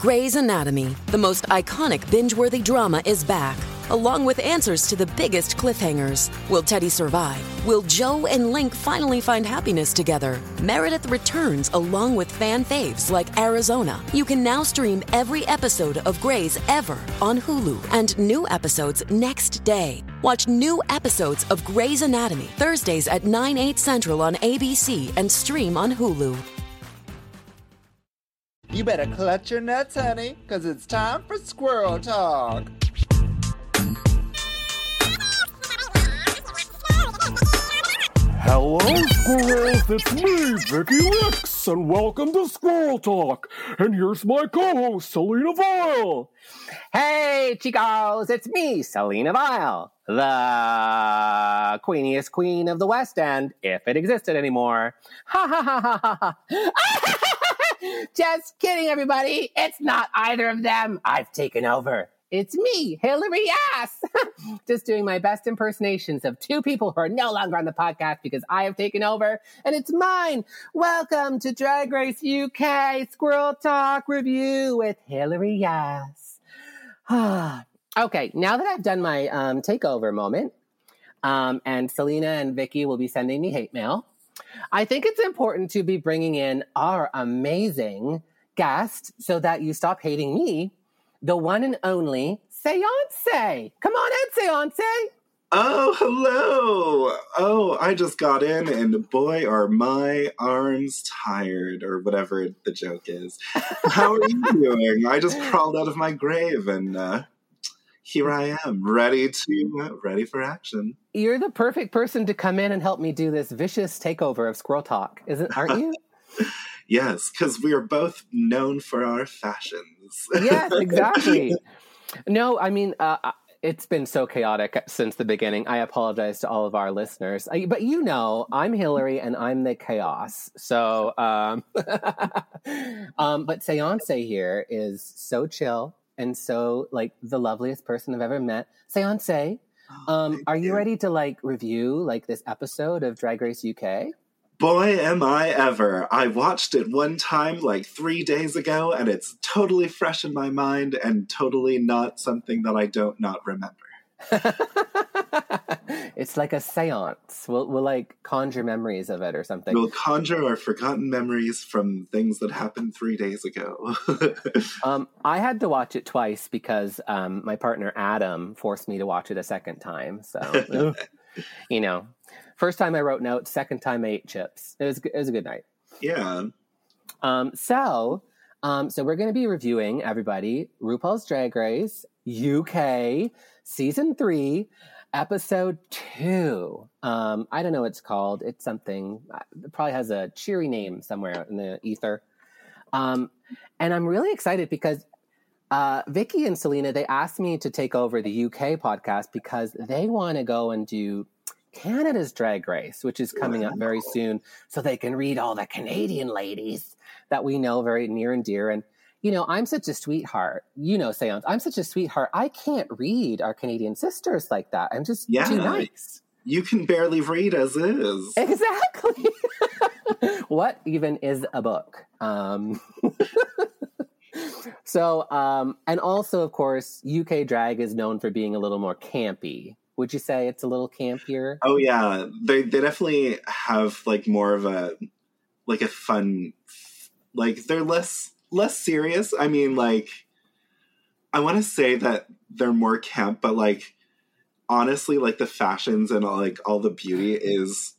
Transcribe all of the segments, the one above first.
Grey's Anatomy, the most iconic binge worthy drama, is back, along with answers to the biggest cliffhangers. Will Teddy survive? Will Joe and Link finally find happiness together? Meredith returns along with fan faves like Arizona. You can now stream every episode of Grey's ever on Hulu and new episodes next day. Watch new episodes of Grey's Anatomy Thursdays at 9, 8 central on ABC and stream on Hulu. You better clutch your nuts, honey, because it's time for squirrel talk. Hello, squirrels! It's me, Vicky Wicks, and welcome to Squirrel Talk. And here's my co-host, Selena Vile. Hey, chicos, it's me, Selena Vile, the queeniest queen of the West End, if it existed anymore. Ha ha ha ha ha ha. Just kidding, everybody. It's not either of them. I've taken over. It's me, Hillary Ass. Just doing my best impersonations of two people who are no longer on the podcast because I have taken over and it's mine. Welcome to Drag Race UK Squirrel Talk Review with Hillary Ass. okay, now that I've done my um, takeover moment, um, and Selena and Vicky will be sending me hate mail, I think it's important to be bringing in our amazing guest so that you stop hating me the one and only Seance. Come on out, Seance. Oh, hello. Oh, I just got in, and boy, are my arms tired, or whatever the joke is. How are you doing? I just crawled out of my grave, and uh, here I am, ready to uh, ready for action. You're the perfect person to come in and help me do this vicious takeover of Squirrel Talk, isn't? Aren't you? yes, because we are both known for our fashions. yes, exactly. no, I mean, uh, it's been so chaotic since the beginning. I apologize to all of our listeners, I, but you know, I'm Hillary and I'm the chaos. So, um, um, but Seance here is so chill and so like the loveliest person I've ever met. Seance, um, are you, you ready to like review like this episode of Drag Race UK? boy am I ever. I watched it one time like three days ago, and it's totally fresh in my mind and totally not something that I don't not remember. it's like a seance. We'll, we'll like conjure memories of it or something. We'll conjure our forgotten memories from things that happened three days ago. um, I had to watch it twice because um, my partner Adam forced me to watch it a second time. So, you know, First time I wrote notes. Second time I ate chips. It was it was a good night. Yeah. Um, so, um, so we're going to be reviewing everybody RuPaul's Drag Race UK season three, episode two. Um, I don't know what it's called. It's something. Uh, it probably has a cheery name somewhere in the ether. Um, and I'm really excited because uh, Vicky and Selena they asked me to take over the UK podcast because they want to go and do Canada's Drag Race, which is coming up very soon, so they can read all the Canadian ladies that we know very near and dear. And, you know, I'm such a sweetheart. You know, Seance, I'm such a sweetheart. I can't read our Canadian sisters like that. I'm just yeah, too nice. You can barely read as is. Exactly. what even is a book? Um, so, um, and also, of course, UK drag is known for being a little more campy would you say it's a little campier? Oh yeah, they they definitely have like more of a like a fun like they're less less serious. I mean like I want to say that they're more camp, but like honestly like the fashions and all, like all the beauty is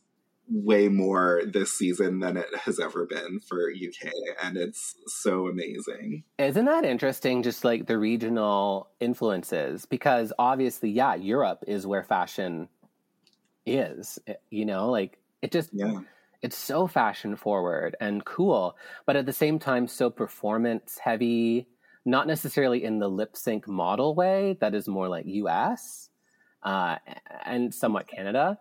way more this season than it has ever been for UK, and it's so amazing. Isn't that interesting? Just like the regional influences, because obviously, yeah, Europe is where fashion is. You know, like it just. Yeah. It's so fashion forward and cool, but at the same time, so performance heavy, not necessarily in the lip sync model way that is more like US uh, and somewhat Canada,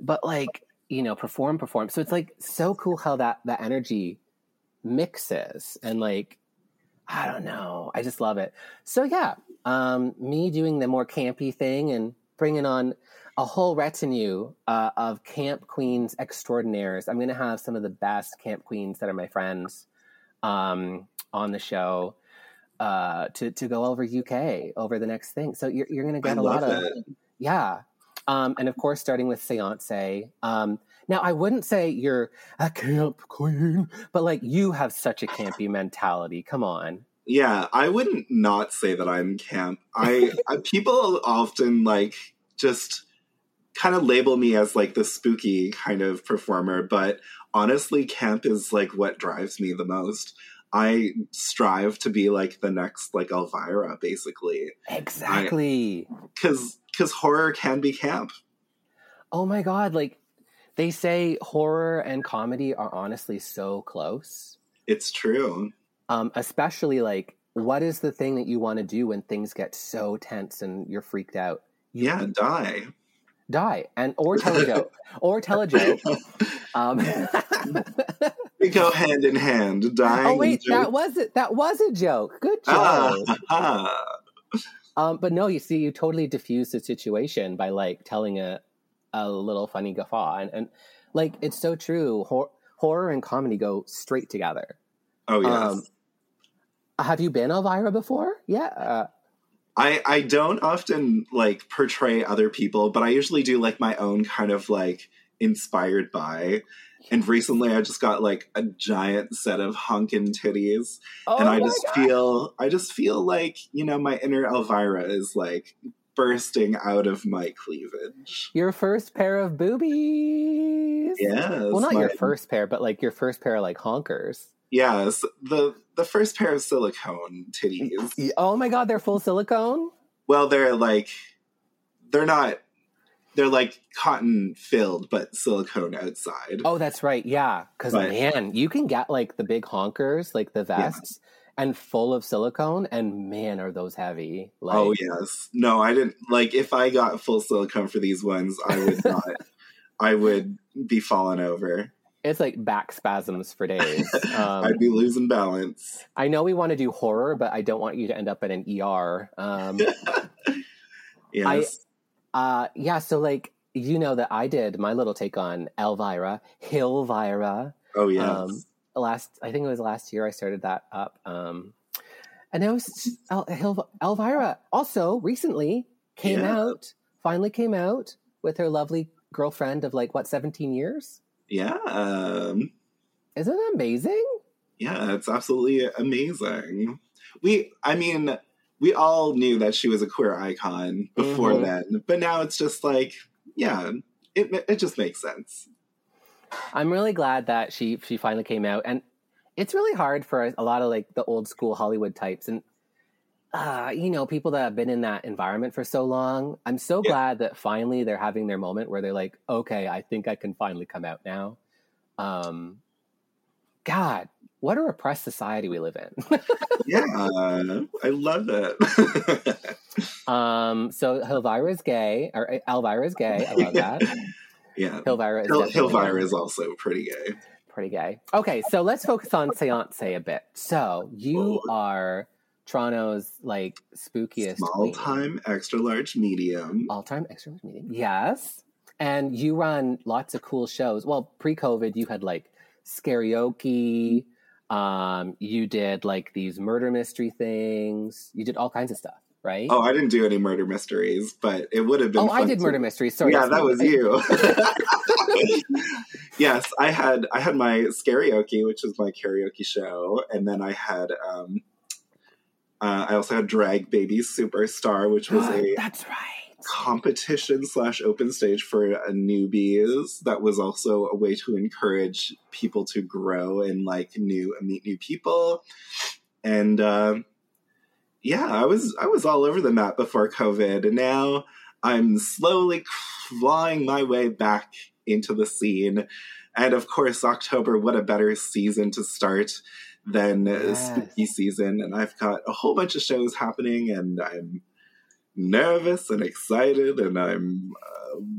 but like you know, perform, perform. So it's like so cool how that that energy mixes and like I don't know. I just love it. So yeah, um, me doing the more campy thing and bringing on a whole retinue uh, of camp queens extraordinaires. I'm going to have some of the best camp queens that are my friends um, on the show. uh, to to go over UK over the next thing. So you're you're going to get a lot love of yeah, um, and of course starting with Seance. Um, now I wouldn't say you're a camp queen, but like you have such a campy mentality. Come on. Yeah, I wouldn't not say that I'm camp. I, I people often like just kind of label me as like the spooky kind of performer, but honestly, camp is like what drives me the most. I strive to be like the next like Elvira, basically, Exactly. because because horror can be camp. oh my god! Like they say, horror and comedy are honestly so close. It's true. Um, especially like what is the thing that you want to do when things get so tense and you're freaked out Yeah, die. die and or tell a joke or tell a joke um, We go hand in hand. Dying. oh wait that was it that was a joke good Ah, ah. um, but no you see you totally diffuse the situation by like telling a, a little funny guffaw and, and like it's so true Hor- horror and comedy go straight together Oh yes. Um, have you been elvira before yeah uh, I I don't often like portray other people, but I usually do like my own kind of like inspired by. And recently, I just got like a giant set of hunkin' titties, oh and I just God. feel I just feel like you know my inner Elvira is like bursting out of my cleavage. Your first pair of boobies. Yes. Well, not my- your first pair, but like your first pair of like honkers. Yes, the the first pair of silicone titties. Oh my god, they're full silicone. Well, they're like they're not. They're like cotton filled, but silicone outside. Oh, that's right. Yeah, because man, you can get like the big honkers, like the vests, and full of silicone, and man, are those heavy. Like, oh yes, no, I didn't like. If I got full silicone for these ones, I would not. I would be falling over. It's like back spasms for days. Um, I'd be losing balance. I know we want to do horror, but I don't want you to end up at an ER. Um, Yes. Uh, yeah, so like you know that I did my little take on Elvira, Hillvira. oh yeah. um, Last, I think it was last year I started that up. Um, and now it's El- Hil- Elvira also recently came Yeah. out, finally came out with her lovely girlfriend of like what seventeen years. Yeah. Um, Isn't that amazing? yeah. It's absolutely amazing. We. I mean. We all knew that she was a queer icon before Mhm. then, but now it's just like, yeah, it it just makes sense. I'm really glad that she she finally came out, and it's really hard for a lot of like the old school Hollywood types and uh, you know people that have been in that environment for so long. I'm so Yeah. glad that finally they're having their moment where they're like, okay, I think I can finally come out now. Um, God, what a repressed society we live in. Yeah, I love it. um, so Elvira is gay, or uh, Elvira is gay. I love that. yeah, Elvira is Hil- Hilvira is also pretty gay. pretty gay. Okay, so let's focus on Seance a bit. So you are Toronto's like spookiest Small queen. time, extra large, medium. all time extra large medium. Yes, and you run lots of cool shows. Well, pre-COVID, you had like karaoke. Um, you did like these murder mystery things. You did all kinds of stuff, right? Oh, I didn't do any murder mysteries, but it would have been. Oh, I did to- murder mysteries. Sorry, yeah, that was you. yes, I had I had my karaoke, which is my karaoke show, and then I had um, uh, I also had Drag Baby Superstar, which was a That's right. competition slash open stage for uh, newbies. That was also a way to encourage people to grow and like new meet new people. And uh, yeah, I was I was all over the map before COVID, and now I'm slowly clawing my way back into the scene. And of course, October, what a better season to start than uh, Yes. spooky season. And I've got a whole bunch of shows happening, and I'm nervous and excited, and I'm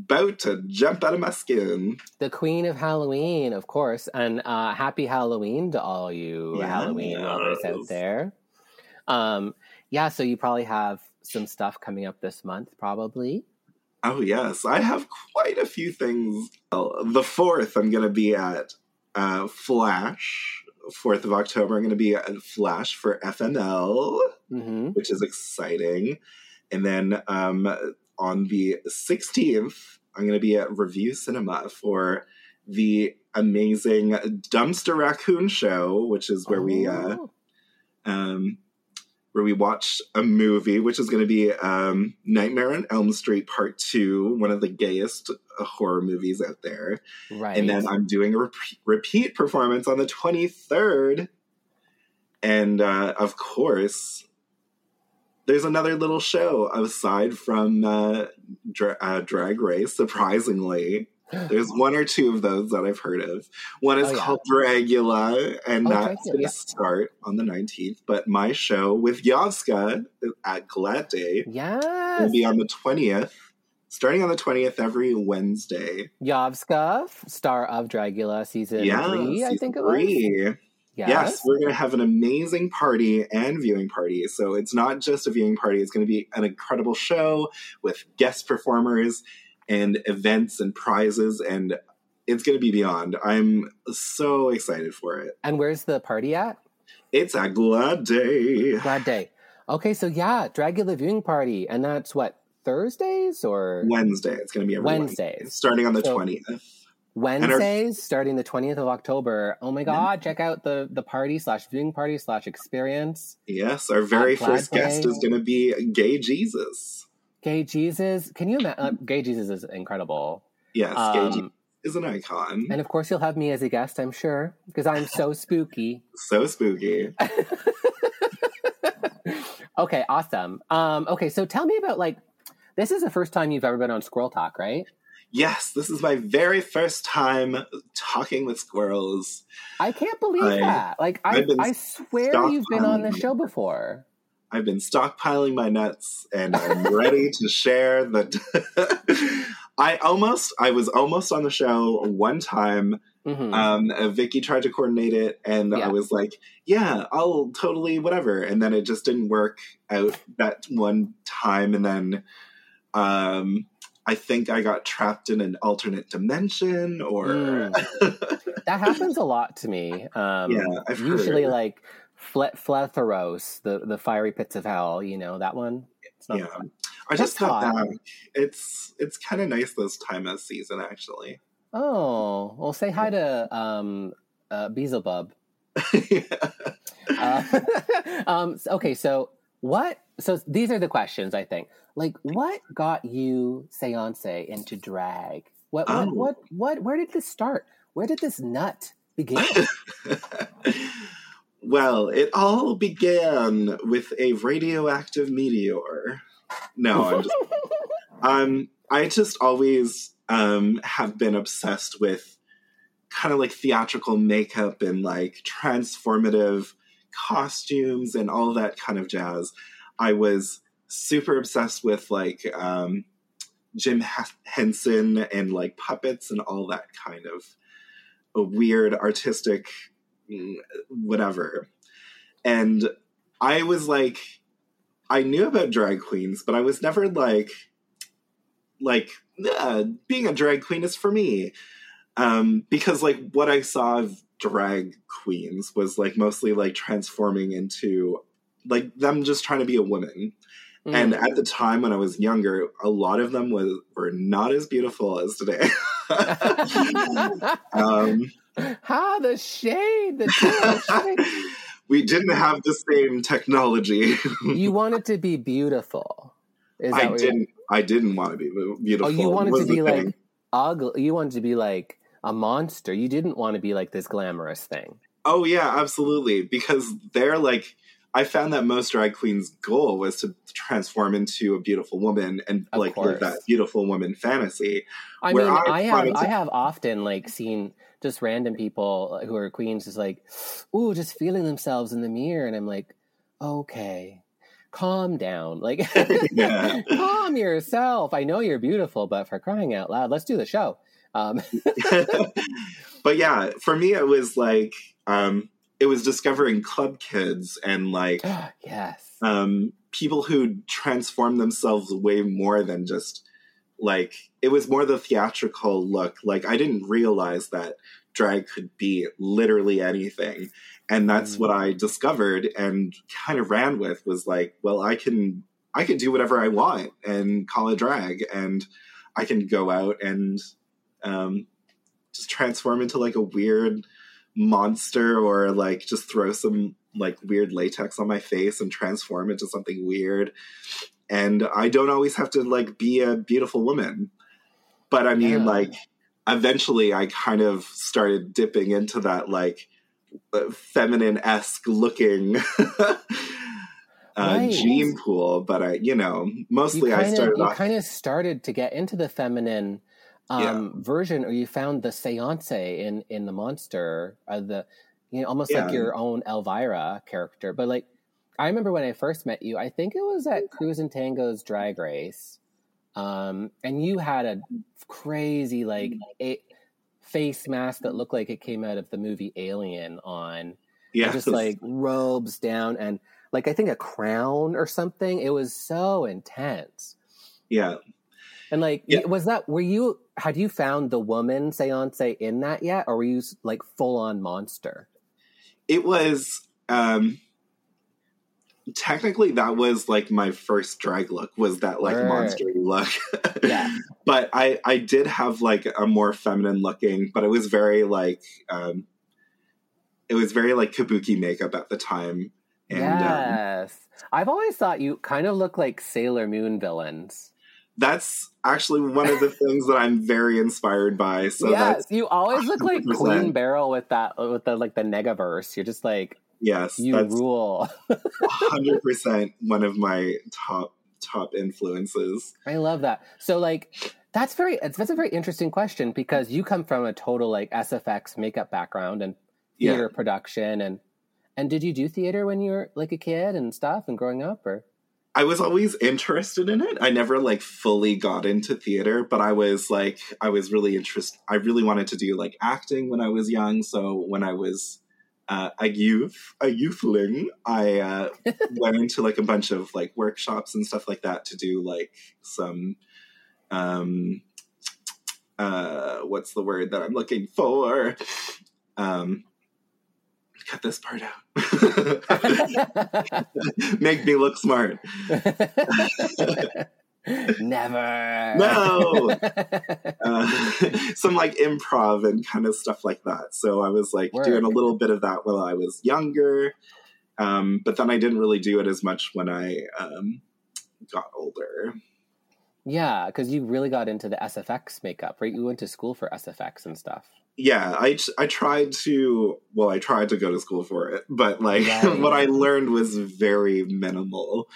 about to jump out of my skin. The Queen of Halloween, of course, and uh, happy Halloween to all you Yes. Halloween lovers out there. Um, yeah, so you probably have some stuff coming up this month, probably. Oh, yes, I have quite a few things. Well, the fourth, I'm going to be at uh, Flash, 4th of October, I'm going to be at Flash for FNL, hmm which is exciting. And then um, on the 16th, I'm going to be at Revue Cinema for the amazing Dumpster Raccoon Show, which is where we uh, Oh. um, where we watch a movie, which is going to be um, Nightmare on Elm Street Part Two, one of the gayest uh, horror movies out there. right. And then I'm doing a repeat, repeat performance on the 23rd. And uh, of course, there's another little show aside from uh, dra- uh, Drag Race, surprisingly. There's one or two of those that I've heard of. One is Oh, yeah. called Dragula, and Oh, that's going to yeah. start on the 19th. But my show with Yovska at Glad Day yes. will be on the 20th, starting on the 20th every Wednesday. Yovska, star of Dragula season yeah, three, I think it was. three. Yes. Yes. we're going to have an amazing party and viewing party. So it's not just a viewing party, it's going to be an incredible show with guest performers and events and prizes. And it's going to be beyond. I'm so excited for it. And where's the party at? It's a glad day. Glad day. Okay, so yeah, Dragula viewing party, and that's what Thursdays or Wednesday. It's going to be every Wednesdays. Wednesday, starting on the So- 20th. Wednesdays, starting the twentieth of October. Oh my mm-hmm. God! Check out the the party slash viewing party slash experience. Yes, our very first guest is going to be Gay Jesus. Gay Jesus, can you imagine? Uh, Gay Jesus is incredible. Yes, Gay Jesus Um, is an icon. and of course, you'll have me as a guest, I'm sure, because I'm so spooky. so spooky. Okay, awesome. Um, okay, so tell me about like this is the first time you've ever been on Squirrel Talk, right? Yes, this is my very first time talking with squirrels. I can't believe I- that. Like I, I swear you've been on the show before. I've been stockpiling my nuts and I'm ready to share the. I almost, I was almost on the show one time. Mhm. Um, uh, Vicky tried to coordinate it, and Yeah. I was like, "Yeah, I'll totally whatever." And then it just didn't work out that one time, and then um, I think I got trapped in an alternate dimension, or Mm. that happens a lot to me. Um, Yeah, I've usually heard. like Fle- Fletharos, the the fiery pits of hell. You know that one. It's not Yeah. fun. I just That's got back. It's it's kind of nice this time of season, actually. Oh, well, say hi to um, uh, Beelzebub. yeah. Uh, um, okay, so what? So these are the questions I think. Like, what got you, Seance, into drag? What? What? Oh. What? What? Where did this start? Where did this nut begin? well, it all began with a radioactive meteor. No, I'm just um I just always um have been obsessed with kind of like theatrical makeup and like transformative costumes and all that kind of jazz. I was super obsessed with like um Jim Henson and like puppets and all that kind of a weird artistic whatever. And I was like I knew about drag queens, but I was never like like "Yeah, being a drag queen is for me. Um because like what I saw of drag queens was like mostly like transforming into like them just trying to be a woman. And Mm. at the time when I was younger, a lot of them was were not as beautiful as today. um, How the shade, the shade. we didn't have the same technology. You wanted to be beautiful. Is that I didn't. I didn't want to be beautiful. Oh, you wanted to be like thing. ugly. You wanted to be like a monster. You didn't want to be like this glamorous thing. Oh yeah, absolutely. Because they're like, I found that most drag queens' goal was to transform into a beautiful woman and Of like live that beautiful woman fantasy. I mean, I I, have to- I have often like seen just random people who are queens just like, ooh, just feeling themselves in the mirror, and I'm like, okay, calm down, like, calm yourself. I know you're beautiful, but for crying out loud, let's do the show. Um, but yeah, for me, it was like, um, it was discovering club kids and like yes, um, people who transform themselves way more than just like it was more the theatrical look. Like I didn't realize that drag could be literally anything, and that's Mm. what I discovered and kind of ran with was like, well, I can I can do whatever I want and call it drag, and I can go out and um, just transform into like a weird monster or like just throw some like weird latex on my face and transform into something weird and i don't always have to like be a beautiful woman but i mean Yeah. like eventually i kind of started dipping into that like uh, feminine-esque looking uh, Right. gene pool but i you know mostly you i kinda, started you off kind of started to get into the feminine um, Yeah. version, or you found the seance in in the monster, uh, the you know almost like your own Elvira character. But like, I remember when I first met you, I think it was at Cruise and Tango's Drag Race, um, and you had a crazy like a face mask that looked like it came out of the movie Alien on yeah just like robes down and like I think a crown or something. It was so intense. yeah And like, Yeah. was that were you had you found the woman seance in that yet, or were you like full on monster? it was um technically that was like my first drag look was that like Right. monster look Yeah. but i i did have like a more feminine looking but it was very like um it was very like kabuki makeup at the time and um, yes, I've always thought you kind of look like Sailor Moon villains. that's actually one of the things that i'm very inspired by so yes, you always look like 100%. Queen Beryl with that with the like the Negaverse. You're just like yes you that's rule. 100% one of my top top influences I love that. So like that's very that's a very interesting question because you come from a total like SFX makeup background and yeah theater production and and did you do theater when you were like a kid and stuff and growing up or I was always interested in it. I never like fully got into theater, but I was like I was really interested. I really wanted to do like acting when I was young. So when I was uh, a youth, a youthling, I uh, went into like a bunch of like workshops and stuff like that to do like some um uh what's the word that I'm looking for? Um cut this part out. Make me look smart. Never. No. uh, some like improv and kind of stuff like that. So I was like Word. doing a little bit of that while I was younger. Um, but then I didn't really do it as much when I um, got older. yeah, because you really got into the SFX makeup, right? You went to school for SFX and stuff. Yeah, I, I tried to, well, I tried to go to school for it, but like Right. what I learned was very minimal.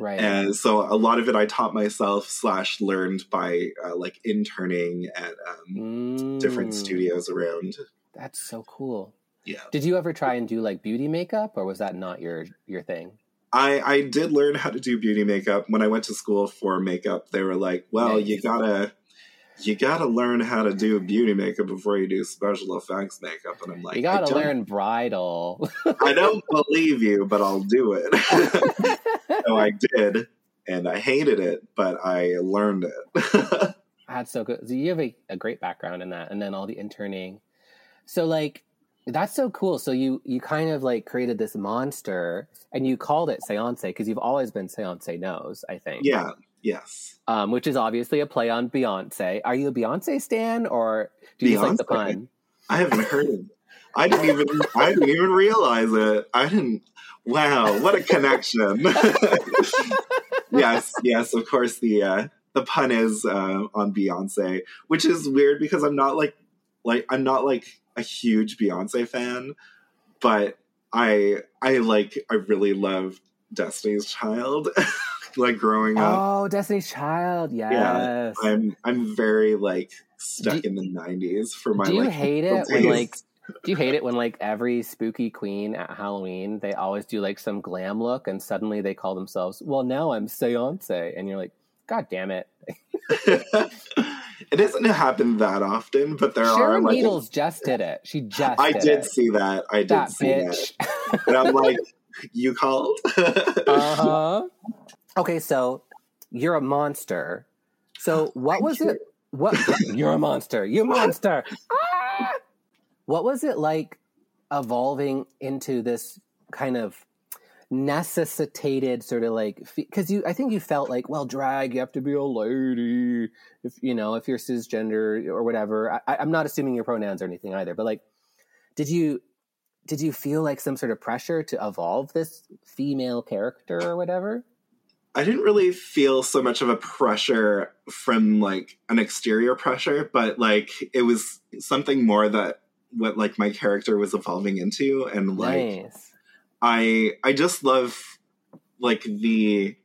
Right. And so a lot of it I taught myself slash learned by uh, like interning at um, different Mm, studios around. That's so cool. Yeah. Did you ever try and do like beauty makeup or was that not your your thing? I, I did learn how to do beauty makeup when I went to school for makeup. They were like, "Well, Nice. you gotta, you gotta learn how to do beauty makeup before you do special effects makeup." And I'm like, you gotta learn bridal. I don't believe you, but I'll do it. so I did, and I hated it, but I learned it. That's so good. So you have a, a great background in that, and then all the interning. So like that's so cool. So you you kind of like created this monster, and you called it Seance because you've always been Seance knows. I think. yeah. Yes. Um, which is obviously a play on Beyonce. Are you a Beyonce stan, or do you just like the pun? I haven't heard it. I didn't even. I didn't even realize it. I didn't. Wow, what a connection! yes, yes. Of course, the uh, the pun is uh, on Beyonce, which is weird because I'm not like like I'm not like a huge Beyonce fan, but I I like I really love Destiny's Child. like growing up, Oh, Destiny's Child. Yes. I'm I'm very like stuck Do- in the '90s for my. do you like, hate it when like do you hate it when like every spooky queen at Halloween they always do like some glam look and suddenly they call themselves well now I'm Seance and you're like god damn it it doesn't happen that often, but there are like Needles just did it she just I did, did see that. I did that see bitch that, and I'm like, you called? uh-huh okay so you're a monster. So what was it what you're a monster you're a monster. Ah! what was it like evolving into this kind of necessitated sort of like because you i think you felt like well drag you have to be a lady if you know if you're cisgender or whatever. I, i'm not assuming your pronouns or anything either but like did you did you feel like some sort of pressure to evolve this female character or whatever I didn't really feel so much of a pressure from like an exterior pressure, but like it was something more that what like my character was evolving into and like nice I I just love like the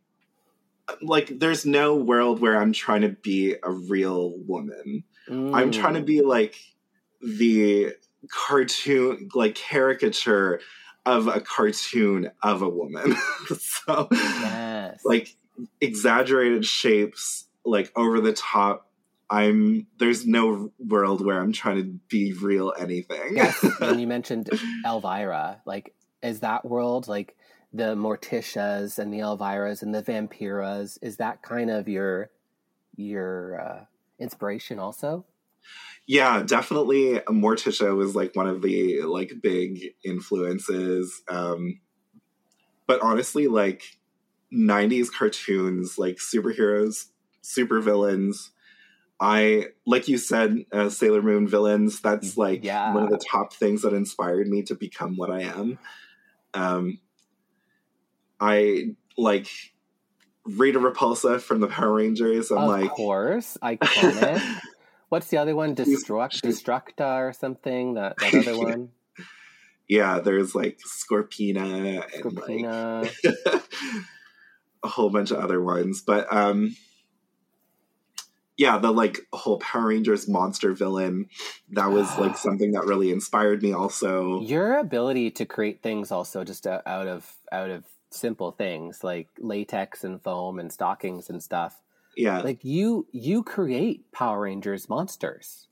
like there's no world where I'm trying to be a real woman. I'm trying to Mm. be like the cartoon like caricature of a cartoon of a woman. so yes like exaggerated shapes, like over the top. I'm there's no world where I'm trying to be real anything. yes and you mentioned elvira like is that world like the morticias and the elviras and the vampiras is that kind of your your uh, inspiration also Yeah, definitely. Morticia was like one of the like big influences. Um, but honestly, like '90s cartoons, like superheroes, supervillains. I like you said, uh, Sailor Moon villains. That's like Yeah. one of the top things that inspired me to become what I am. Um, I like Rita Repulsa from the Power Rangers. I'm of like, of course iconic what's the other one? Destruct destructa or something? That, that other one? Yeah, there's like Scorpina and like a whole bunch of other ones. But um yeah, the like whole Power Rangers monster villain, that was like something that really inspired me also. your ability to create things also just out of out of simple things like latex and foam and stockings and stuff Yeah, like you you create power rangers monsters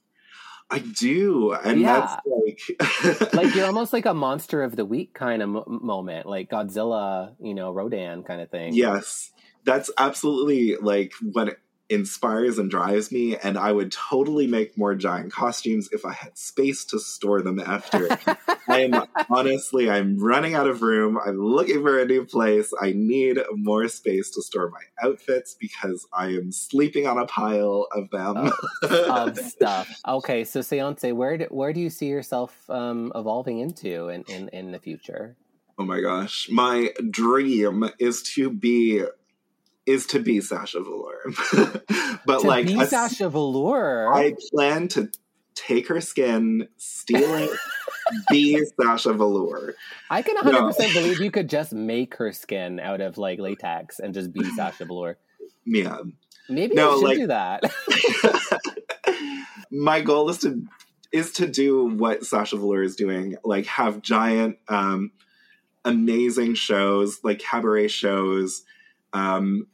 I do. And Yeah. that's like like you're almost like a monster of the week kind of mo- moment like godzilla you know rodan kind of thing Yes. That's absolutely like what inspires and drives me and I would totally make more giant costumes if I had space to store them after. I am honestly I'm running out of room. I'm looking for a new place. I need more space to store my outfits because I am sleeping on a pile of them. of stuff okay so seance where do, where do you see yourself um evolving into in in, in the future oh my gosh. My dream is to be is to be Sasha Velour. but to like be a- Sasha Velour I plan to take her skin, steal it, be Sasha Velour. I can 100% believe you could just make her skin out of like latex and just be Sasha Velour. Yeah. Maybe No, you should like- do that. My goal is to is to do what Sasha Velour is doing, like have giant, um, amazing shows, like cabaret shows, um,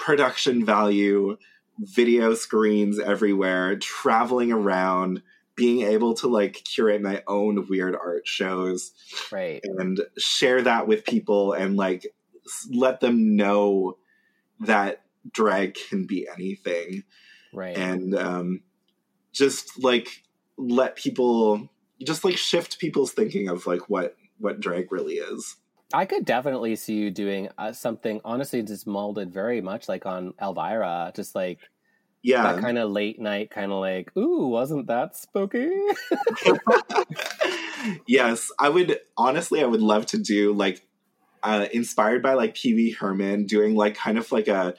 production value, video screens everywhere, traveling around, being able to like curate my own weird art shows. right. and share that with people and like let them know that drag can be anything Right. and um just like let people just like shift people's thinking of like what what drag really is I could definitely see you doing uh, something honestly just molded very much like on Elvira, just like yeah that kind of late night kind of like, "Ooh, wasn't that spooky?" yes i would honestly i would love to do like uh inspired by like Pee Wee herman doing like kind of like a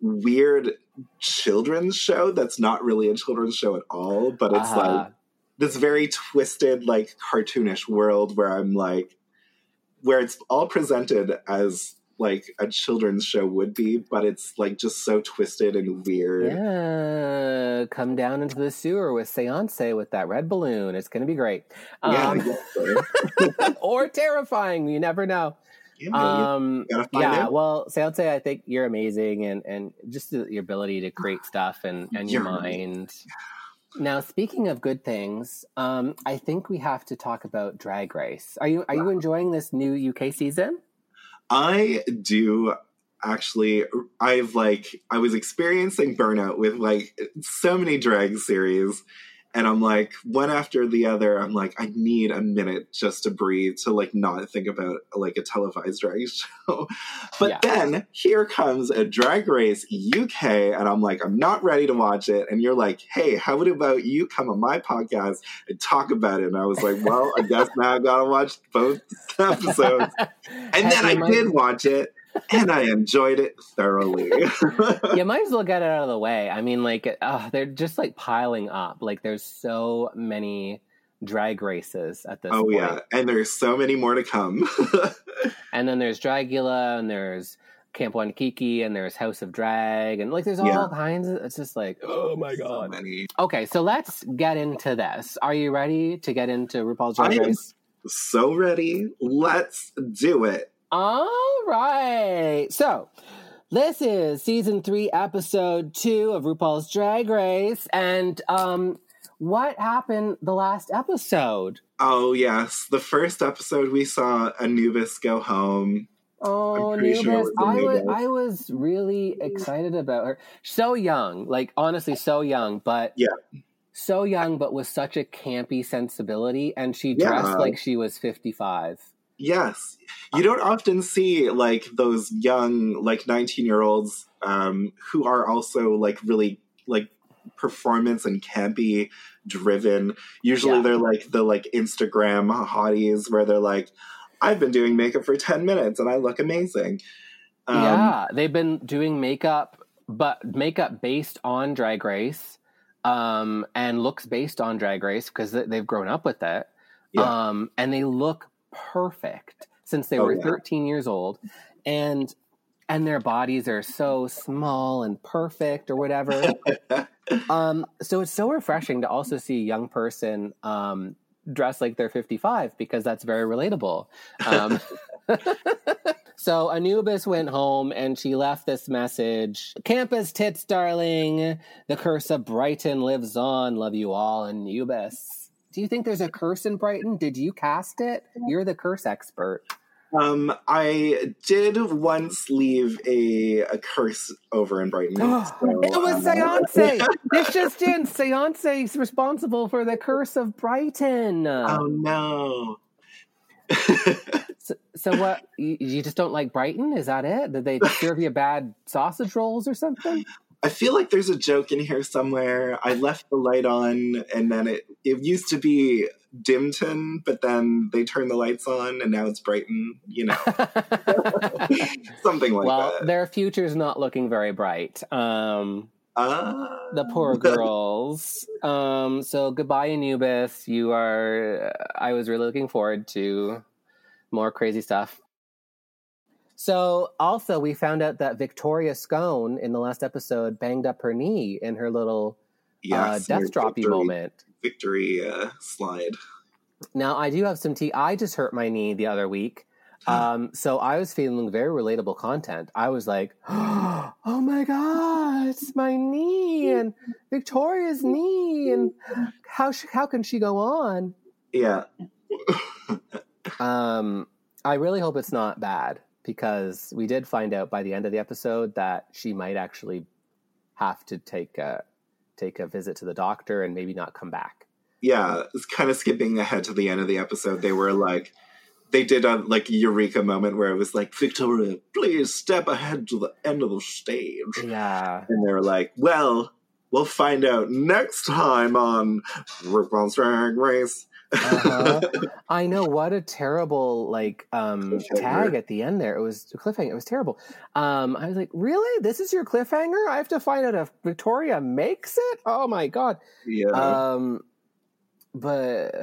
weird children's show that's not really a children's show at all but it's like Ah, this very twisted like cartoonish world where i'm like where it's all presented as like a children's show would be but it's like just so twisted and weird yeah, come down into the sewer with Seance with that red balloon. It's going to be great. Yeah, Um, exactly. or terrifying. You never know. Yeah, Um, yeah, out. well, Seance, I think you're amazing, and and just your ability to create stuff and and your mind. Now, speaking of good things, um, I think we have to talk about Drag Race. Are you are you enjoying this new UK season? I do actually I've like I was experiencing burnout with like so many drag series and I'm like one after the other. I'm like, I need a minute just to breathe to like not think about like a televised drag show. but Yeah. then here comes a Drag Race UK, and I'm like, I'm not ready to watch it. And you're like, Hey, how about you come on my podcast and talk about it? And I was like, Well, I guess now I gotta watch both episodes. And then I did watch it, and I enjoyed it thoroughly. you might as well get it out of the way. I mean, like, uh, they're just like piling up. Like, there's so many drag races at this oh point. yeah, and there's so many more to come. And then there's Dragula, and there's Camp Wannakiki, and there's House of Drag, and like, there's all Yeah. kinds of. It's just like, oh my so god. many. Okay, so let's get into this. Are you ready to get into RuPaul's Drag. Race? So ready. Let's do it. All right. So, this is season three, episode two of RuPaul's Drag Race. And um, what happened the last episode? Oh yes, the first episode we saw Anubis go home. Oh, I'm sure it Anubis. was I was I was really excited about her. So young, like honestly, so young, but Yeah. so young, but with such a campy sensibility, and she Yeah. dressed like she was fifty-five. Yes, you don't often see like those young, like nineteen-year-olds um, who are also like really like performance and campy driven. Usually, Yeah. they're like the like Instagram hotties where they're like, "I've been doing makeup for ten minutes and I look amazing." Um, yeah, they've been doing makeup, but makeup based on Drag Race, um, and looks based on Drag Race because they've grown up with it. Yeah. Um, and they look perfect since they Oh, were yeah. 13 years old, and and their bodies are so small and perfect or whatever. um, so it's so refreshing to also see a young person um, dress like they're 55 because that's very relatable. Um, so Anubis went home and she left this message Campus tits, darling. The curse of Brighton lives on. Love you all, Anubis. Do you think there's a curse in Brighton? Did you cast it? You're the curse expert. Um, I did once leave a, a curse over in Brighton. so, it was um, Seance. this just in. Seance is responsible for the curse of Brighton. Oh no. So, so what? You, you just don't like Brighton? Is that it? Did they serve you bad sausage rolls or something? I feel like there's a joke in here somewhere. I left the light on, and then it it used to be Dimton, but then they turned the lights on, and now it's Brighton. You know, something like well, that. Well, their future's not looking very bright. Um, Ah. the poor girls. um, so goodbye, Anubis. You are. I was really looking forward to more crazy stuff. So, also, we found out that Victoria Scone in the last episode banged up her knee in her little uh, death droppy victory- moment. Victory uh, slide. Now, I do have some tea. I just hurt my knee the other week. Um, so I was feeling very relatable content. I was like, "Oh my god, it's my knee and Victoria's knee, and how sh- how can she go on?" Yeah. Um, I really hope it's not bad because we did find out by the end of the episode that she might actually have to take a take a visit to the doctor and maybe not come back. yeah, it's kind of skipping ahead to the end of the episode. They were like, they did a like eureka moment where it was like, Victoria, please step ahead to the end of the stage. Yeah. And they were like, well, we'll find out next time on RuPaul's Drag Race. Uh-huh. I know what a terrible like um tag at the end there. It was a cliffhanger. It was terrible. Um I was like, "Really? This is your cliffhanger? I have to find out if Victoria makes it?" Oh my god. yeah. Um but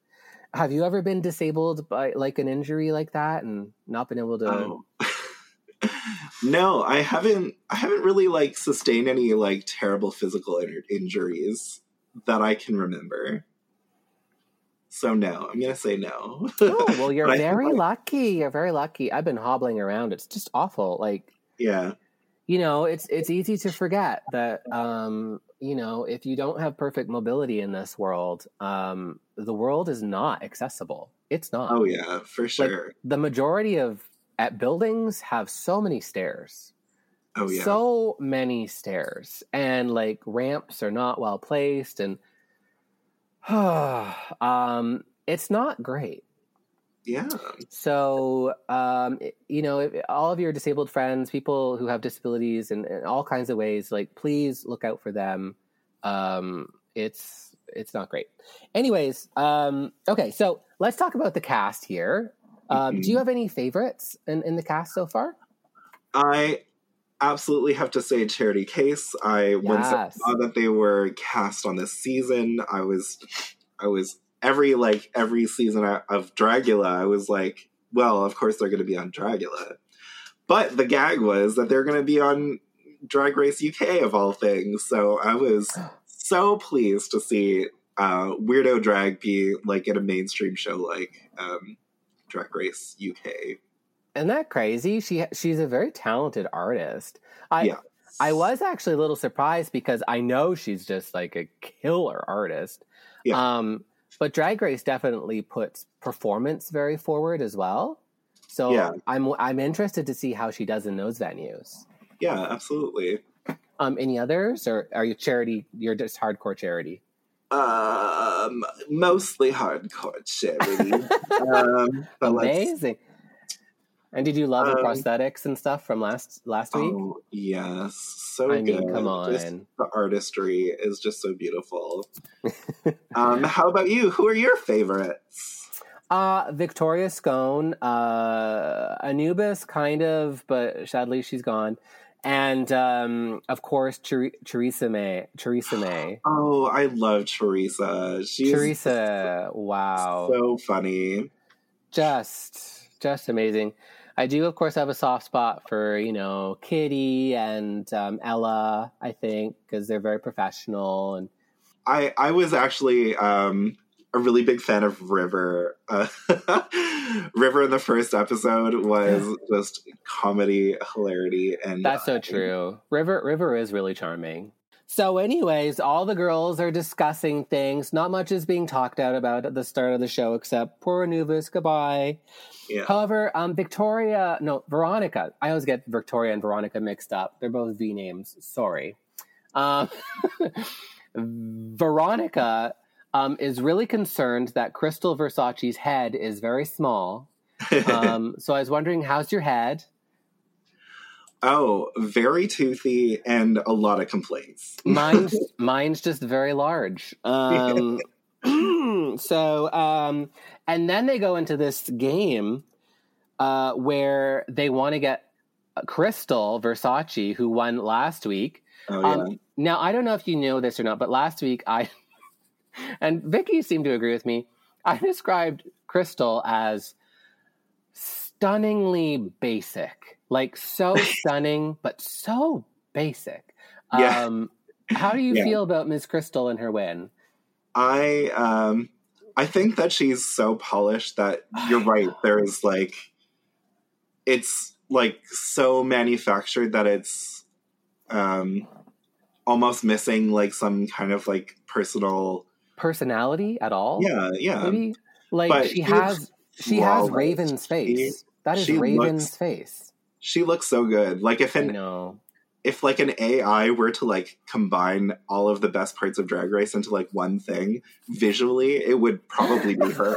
have you ever been disabled by like an injury like that and not been able to Oh. no, I haven't. I haven't really like sustained any like terrible physical in- injuries that I can remember. So no, I'm gonna say no. Oh, well you're But I think, very like- lucky. You're very lucky. I've been hobbling around. It's just awful. Like yeah, you know it's it's easy to forget that um you know if you don't have perfect mobility in this world um the world is not accessible it's not oh yeah, for sure. the majority of at buildings have so many stairs oh yeah, so many stairs and like ramps are not well placed and um, it's not great. Yeah. So, um, you know, all of your disabled friends, people who have disabilities in, in all kinds of ways, like please look out for them. Um, it's it's not great. Anyways, um, okay, so let's talk about the cast here. Um, Do you have any favorites in, in the cast so far? I absolutely have to say Charity Kase. I once saw that they were cast on this season, I was I was every like every season of Dragula, I was like, well, of course they're going to be on Dragula. But the gag was that they're going to be on Drag Race UK of all things. So I was so pleased to see uh, weirdo drag be like in a mainstream show like um, Drag Race UK. Isn't that crazy? She she's a very talented artist. I Yeah. I was actually a little surprised because I know she's just like a killer artist. Yeah. Um, but Drag Race definitely puts performance very forward as well. So Yeah. I'm I'm interested to see how she does in those venues. Yeah, absolutely. Um, any others, or are you charity? You're just hardcore charity. Um, mostly hardcore charity. um, Amazing. And did you love the Um, prosthetics and stuff from last last week? Oh yes, so I mean, good. come Just on. the artistry is just so beautiful. um, how about you? Who are your favorites? Uh, Victoria Scone, uh, Anubis, kind of, but sadly she's gone. And um, of course, Ter- Teresa May. Teresa May. Oh, I love Teresa. She's Teresa, wow, so funny. just just amazing. I do, of course, have a soft spot for you know Kitty and um, Ella. I think because they're very professional and I I was actually um a really big fan of River. Uh, River in the first episode was just comedy, hilarity, and That's so true. River River is really charming. So, anyways, all the girls are discussing things. Not much is being talked out about at the start of the show, except poor Anubis. Goodbye. Yeah. However, um, Victoria, no, Veronica. I always get Victoria and Veronica mixed up. They're both V names. Sorry. Um, Veronica um, is really concerned that Krystal Versace's head is very small. Um, so I was wondering, how's your head? Oh, very toothy and a lot of complaints. mine's mine's just very large um so um and then they go into this game uh where they want to get krystal versace who won last week Oh yeah. um now i don't know if you know this or not but last week i and vicky seemed to agree with me i described krystal as stunningly basic like so stunning but so basic Yeah. um how do you Yeah. feel about Miss Krystal and her win? I um I think that she's so polished that you're right. There is like it's like so manufactured that it's um almost missing like some kind of like personal Personality at all? yeah yeah Maybe like but she she has she has. Raven's face. That is Raven's looks- face. She looks so good like if I an know. if like an AI were to like combine all of the best parts of Drag Race into like one thing visually, it would probably be her.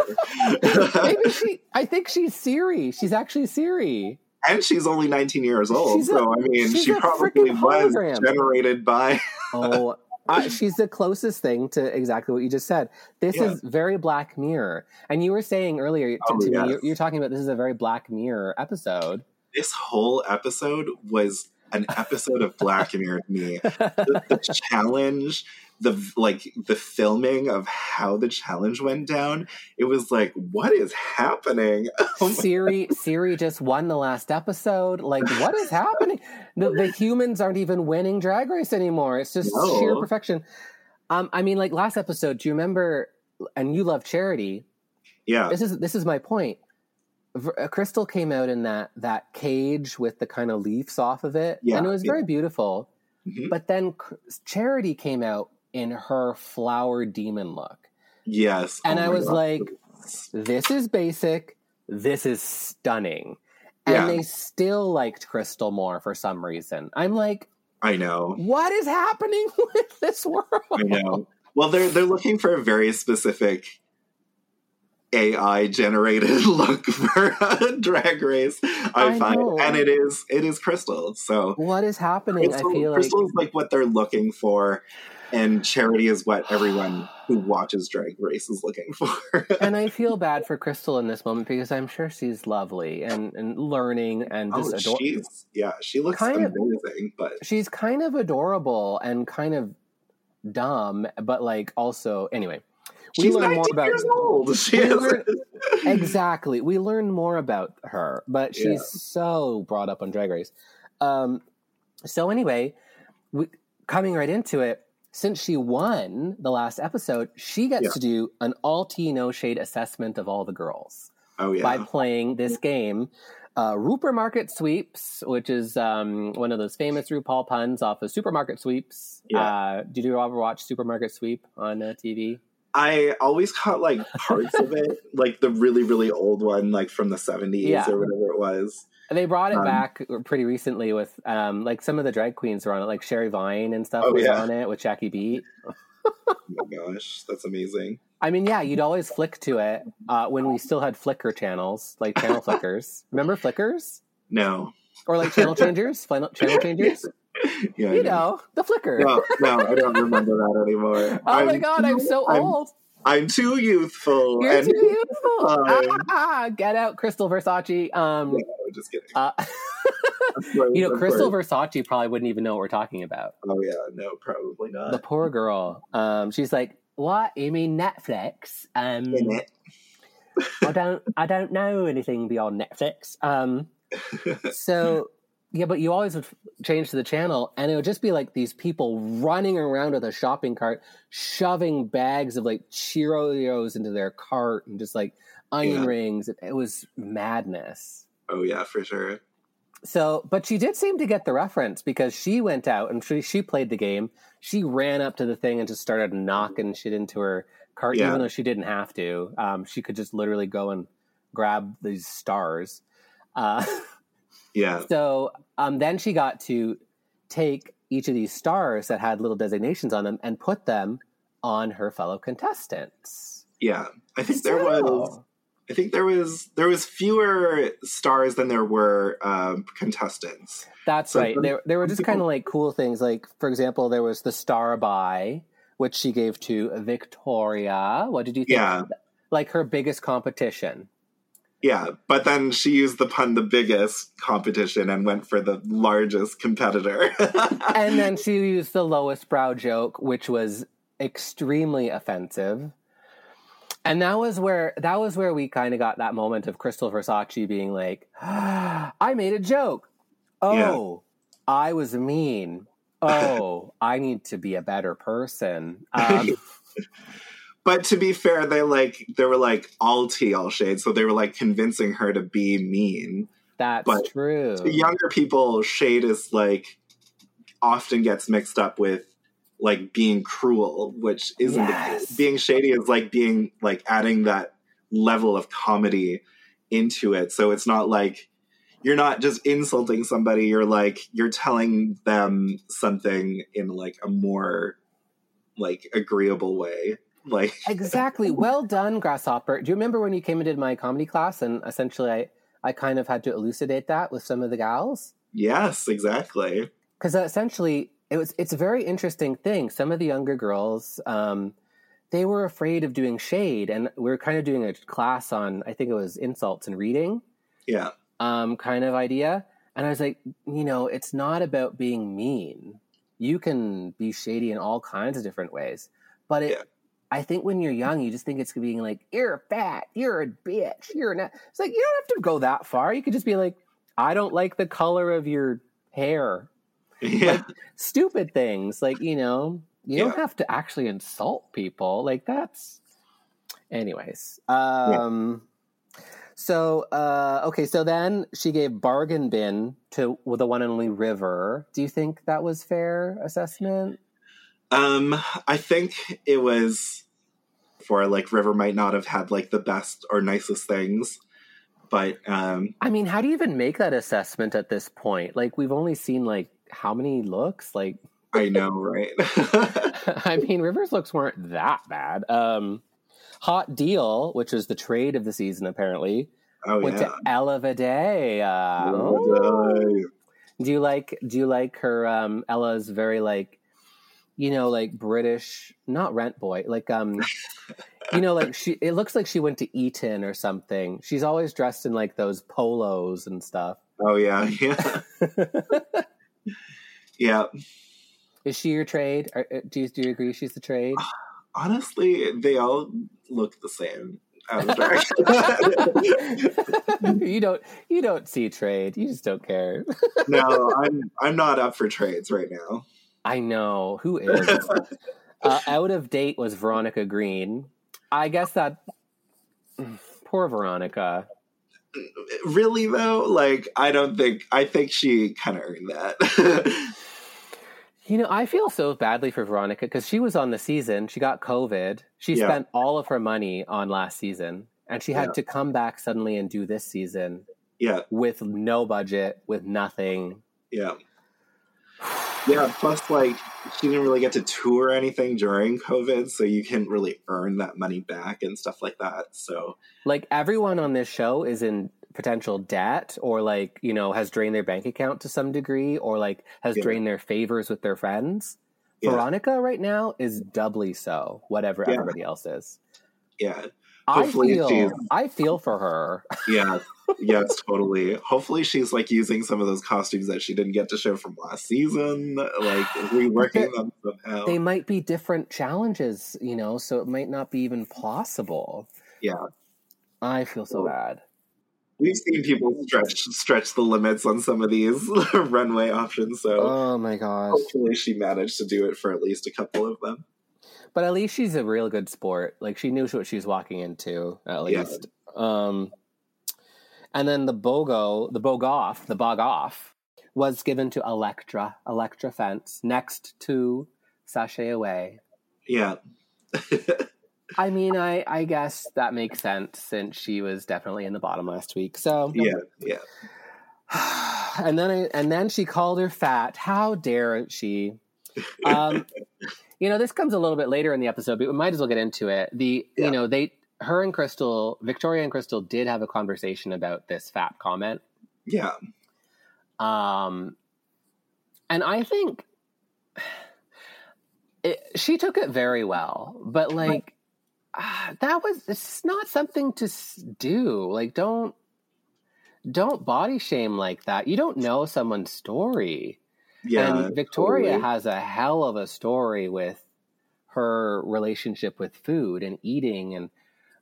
Maybe she I think she's Siri. She's actually Siri. and she's only 19 years old, She's a- so I mean, she probably was hologram. generated by. Oh uh, she's the closest thing to exactly what you just said. This Yeah. is very Black Mirror. And you were saying earlier to, Oh, to me, you're, you're talking about this is a very Black Mirror episode. This whole episode was an episode of Black Mirror to me. The, the challenge, the like, the filming of how the challenge went down. It was like, what is happening? Oh Siri Siri just won the last episode. Like, what is happening? The, the humans aren't even winning Drag Race anymore. It's just No. sheer perfection. Um, I mean, like last episode, do you remember? And you love Charity. yeah, This is this is my point. Uh, Krystal came out in that that cage with the kind of leaves off of it, Yeah, and it was very beautiful. Mhm. But then Charity came out in her flower demon look, yes. and Oh I was God. like, this is basic this is stunning and Yeah. they still liked krystal more for some reason i'm like I know. what is happening with this world I know. Well, they're they're looking for a very specific AI generated look for a drag race. I, I find, know. and it is it is Krystal. So What is happening? Krystal, I feel like Krystal is like what they're looking for, and Charity is what everyone who watches Drag Race is looking for. and I feel bad for Krystal in this moment because I'm sure she's lovely and, and learning and oh, just oh, ador- she's yeah, she looks Kind of- amazing, but she's kind of adorable and kind of dumb, but like also anyway. We she's learn more about years old. She We learn- exactly. We learn more about her, but she's Yeah. so brought up on Drag Race. Um, so anyway, we, coming right into it, since she won the last episode, she gets Yeah. to do an all tea no shade assessment of all the girls Oh yeah, by playing this game. Uh, Rupert Market Sweeps, which is um, one of those famous RuPaul puns off of Supermarket Sweeps. Yeah. Uh, did you ever watch Supermarket Sweep on uh, TV? I always caught like parts of it, like the really really old one, like from the seventies Yeah. or whatever it was. They brought it Um, back pretty recently with um, like some of the drag queens were on it, like Sherry Vine and stuff Oh, was yeah. on it with Jackie Beat. Oh my gosh, that's amazing. I mean, yeah, you'd always flick to it uh, when we still had flicker channels, like channel flickers. Remember Flickers No, or like channel changers, Final- channel changers? yeah, You know, the flicker. No, no, I don't remember that anymore. Oh my I'm god, I'm so I'm- old. I'm too youthful. You're and too youthful. Um, ah, get out, Krystal Versace. Um, No, just kidding. uh, course, you know, Krystal course. Versace probably wouldn't even know what we're talking about. Oh yeah, no, probably not. the poor girl. Um, she's like, "What? You mean Netflix? Um. I don't, I don't know anything beyond Netflix." Um, so yeah, but you always would change to the channel, and it would just be like these people running around with a shopping cart, shoving bags of like Cheerios into their cart, and just like onion Yeah. rings. It, was madness. Oh yeah, for sure. So, but she did seem to get the reference because she went out and she, she played the game. She ran up to the thing and just started knocking shit into her cart, Yeah. even though she didn't have to. Um, she could just literally go and grab these stars. Uh, Yeah, so um, then she got to take each of these stars that had little designations on them and put them on her fellow contestants. yeah. I think there was. I think there was there was fewer stars than there were um, contestants. That's So right. some- There, there were just kind of like cool things. Like, for example, there was the star by, which she gave to Victoria. What did you think? Yeah. Like her biggest competition. Yeah, but then she used the pun the biggest competition and went for the largest competitor. And then she used the lowest brow joke, which was extremely offensive. And that was where that was where we kind of got that moment of Krystal Versace being like, "I made a joke. Oh, I was mean. Oh, I need to be a better person." Um, but to be fair, they like they were like all tea, all shade, so they were like convincing her to be mean. That's But true. To younger people, shade is like often gets mixed up with like being cruel, which isn't the Yes. case. Being shady is like being like adding that level of comedy into it. So it's not like you're not just insulting somebody, you're like you're telling them something in like a more like agreeable way. Like exactly. Well done, Grasshopper. Do you remember when you came and did my comedy class and essentially I, I kind of had to elucidate that with some of the gals? yes, exactly. Because essentially it was it's a very interesting thing. Some of the younger girls, um, they were afraid of doing shade and we were kind of doing a class on I think it was insults and reading. Yeah. um, kind of idea. And I was like, you know, it's not about being mean. You can be shady in all kinds of different ways. But it, Yeah. I think when you're young, you just think it's being like, you're fat, you're a bitch, you're not. It's like, you don't have to go that far. You could just be like, I don't like the color of your hair. Yeah. Stupid things. Like, you know, you don't have to actually insult people. Like, that's. Anyways. Um, So, uh, okay, so then she gave bargain bin to the one and only River. Do you think that was fair assessment? Um, I think it was for like River might not have had like the best or nicest things, but um, I mean, how do you even make that assessment at this point? Like, we've only seen like how many looks? Like, I know, right? I mean, River's looks weren't that bad. Um, Hot Deal, which was the trade of the season, apparently, Oh went yeah. to Ella Vaday. Uh, do you like? Do you like her? Um, Ella's very like, you know, like British, not rent boy, like um, you know, like she. It looks like she went to Eton or something. She's always dressed in like those polos and stuff. Oh yeah, yeah, yeah. Is she your trade? Or, uh, do you do you agree she's the trade? Honestly, they all look the same. out of drag. you don't you don't see trade. You just don't care. no, I'm I'm not up for trades right now. I know who is. uh, out of date was Veronica Green. I guess that poor Veronica. Really though, like I don't think I think she kind of earned that. You know, I feel so badly for Veronica because she was on the season. She got COVID. She Yeah. spent all of her money on last season, and she had Yeah. to come back suddenly and do this season yeah, with no budget, with nothing. yeah, yeah. Plus, like she didn't really get to tour anything during COVID, so you can't really earn that money back and stuff like that. So Like everyone on this show is in potential debt, or like you know has drained their bank account to some degree, or like has Yeah. drained their favors with their friends. Yeah. Veronica right now is doubly so. Whatever Yeah. everybody else is. yeah, I feel. she's- I feel for her. yeah, yes, totally. Hopefully, she's like using some of those costumes that she didn't get to show from last season, like reworking them somehow. they might be different challenges, you know, so it might not be even possible. Yeah. I feel so bad. We've seen people stretch stretch the limits on some of these runway options, so Oh my gosh. hopefully she managed to do it for at least a couple of them. But at least she's a real good sport. Like she knew what she was walking into, at Yeah. least. Um and then the Bogo, the Bogoff, the BOG off, was given to Elektra, Elektra Fence, next to Sashay Away. Yeah, I mean, I, I guess that makes sense since she was definitely in the bottom last week. So yeah, yeah. and then I, and then she called her fat. How dare she? Um, you know, this comes a little bit later in the episode, but we might as well get into it. The Yeah. you know they her and Krystal, Victoria and Krystal did have a conversation about this fat comment. Yeah, Um, and I think it, she took it very well, but like ah, that was it's not something to do. Like don't don't body shame like that. You don't know someone's story. Yeah. and Victoria totally. has a hell of a story with her relationship with food and eating and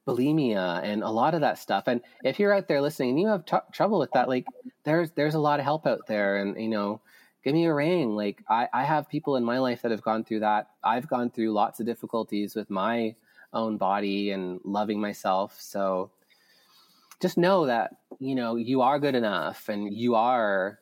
bulimia and a lot of that stuff. And if you're out there listening and you have t- trouble with that, like there's there's a lot of help out there. And you know, give me a ring. Like I, I have people in my life that have gone through that. I've gone through lots of difficulties with my own body and loving myself. So just know that you know you are good enough and you are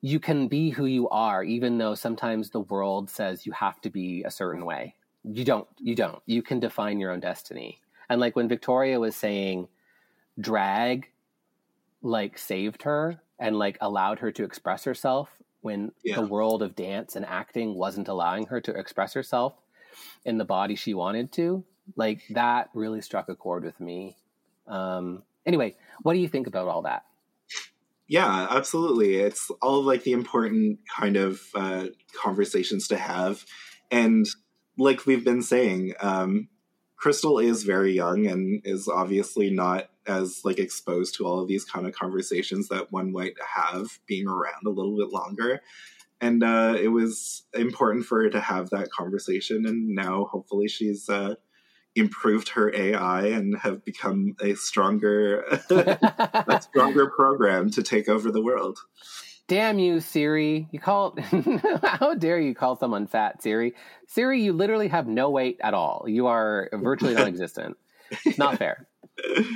you can be who you are even though sometimes the world says you have to be a certain way. You don't you don't. You can define your own destiny. And like when victoria was saying drag like saved her and like allowed her to express herself when Yeah. the world of dance and acting wasn't allowing her to express herself in the body she wanted to like that really struck a chord with me. Um anyway what do you think about all that Yeah, absolutely. It's all like the important kind of uh, conversations to have. And like we've been saying, um, Krystal is very young and is obviously not as like exposed to all of these kind of conversations that one might have being around a little bit longer. And uh, it was important for her to have that conversation. And now hopefully she's uh, improved her AI and have become a stronger a stronger program to take over the world. Damn you, Siri. You call how dare you call someone fat, Siri? Siri, you literally have no weight at all. You are virtually non existent. It's not fair.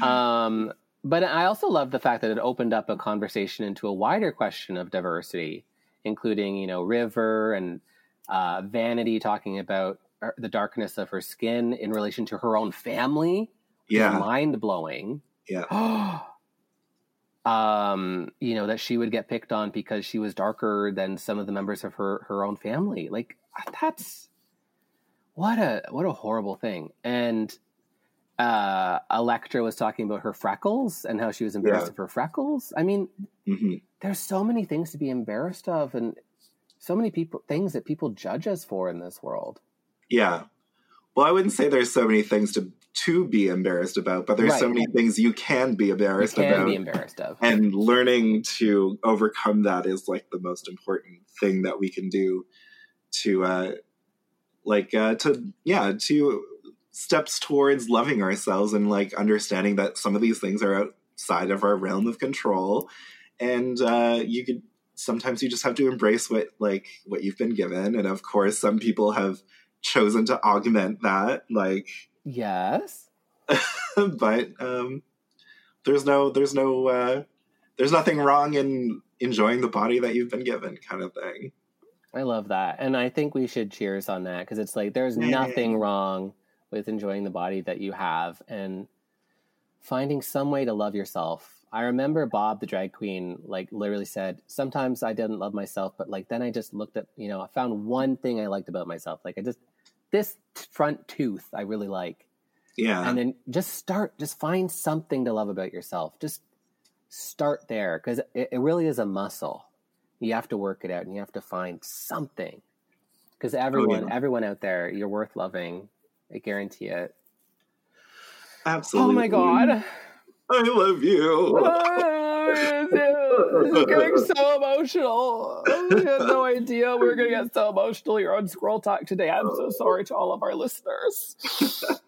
Um, but I also love the fact that it opened up a conversation into a wider question of diversity, including, you know, River and uh, Vanity talking about the darkness of her skin in relation to her own family. Yeah, Mind blowing. yeah, um, you know, that she would get picked on because she was darker than some of the members of her her own family. Like that's what a what a horrible thing. And uh Elektra was talking about her freckles and how she was embarrassed Yeah. of her freckles. I mean, hmm there's so many things to be embarrassed of and so many people things that people judge us for in this world. Yeah. Well, I wouldn't say there's so many things to to be embarrassed about, but there's so many things you can be You embarrassed can about. be embarrassed of. and learning to overcome that is like the most important thing that we can do to uh like uh to yeah to steps towards loving ourselves and like understanding that some of these things are outside of our realm of control and uh you could sometimes you just have to embrace what like what you've been given and of course some people have chosen to augment that like yes. but um, there's no there's no uh, there's nothing wrong in enjoying the body that you've been given, kind of thing. I love that. And I think we should cheers on that because it's like there's Yeah. nothing wrong with enjoying the body that you have and finding some way to love yourself. I remember Bob, the drag queen, like literally said, sometimes I didn't love myself, but like then I just looked at, you know, I found one thing I liked about myself. Like I just, this front tooth I really like. Yeah, And then just start, just find something to love about yourself. Just start there because it, it really is a muscle. You have to work it out and you have to find something. Because oh, everyone, yeah. everyone out there, you're worth loving. I guarantee it. absolutely. Oh my god. I love you. it's getting so emotional. I had no idea we were going to get so emotional here on Squirrel Talk today. I'm so sorry to all of our listeners.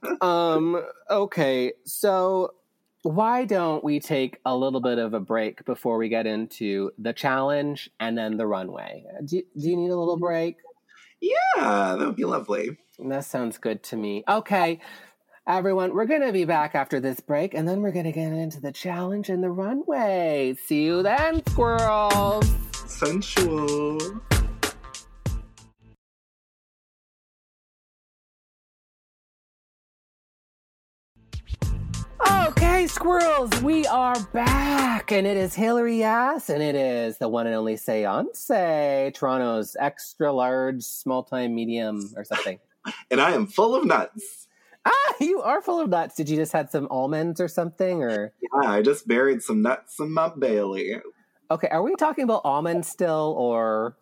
um. Okay. So, why don't we take a little bit of a break before we get into the challenge and then the runway? Do, do you need a little break? Yeah, that would be lovely. That sounds good to me. Okay, everyone, we're going to be back after this break, and then we're going to get into the challenge and the runway. See you then, squirrels. Sensual. Okay, squirrels, we are back, and it is Hillary Yass, and it is the one and only Seance, Toronto's extra large, small time medium, or something. And I am full of nuts. Ah, you are full of nuts. Did you just had some almonds or something, or? Yeah, I just buried some nuts in my Bailey. Okay, are we talking about almonds still, or?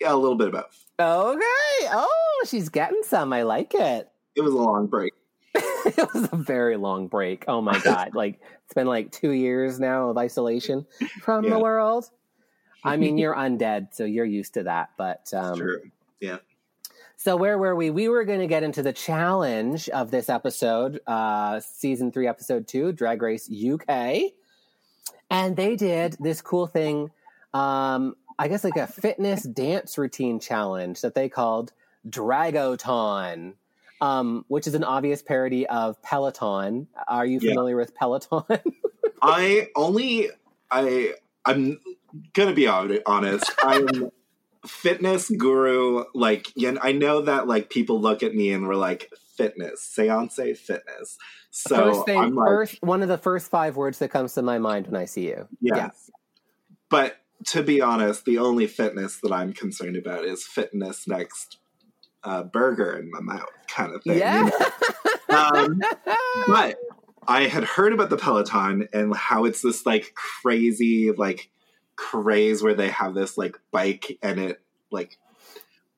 Yeah, a little bit of both. Okay. Oh, she's getting some. I like it. It was a long break. it was a very long break. Oh my god! like it's been like two years now of isolation from the world. I mean, you're undead, so you're used to that. But um, True. Yeah. So where were we? We were going to get into the challenge of this episode, uh, season three, episode two, Drag Race UK, and they did this cool thing. Um, I guess like a fitness dance routine challenge that they called Dragoton, um, which is an obvious parody of Peloton. Are you Yeah. familiar with Peloton? I only I I'm gonna be honest. I'm fitness guru. Like, yeah, I know that like people look at me and we're like fitness, seance fitness. So first thing, I'm like, first one of the first five words that comes to my mind when I see you. yes. But to be honest, the only fitness that I'm concerned about is fitness next uh, burger in my mouth, kind of thing. Yeah. Um, but I had heard about the Peloton and how it's this like crazy like craze where they have this like bike and it like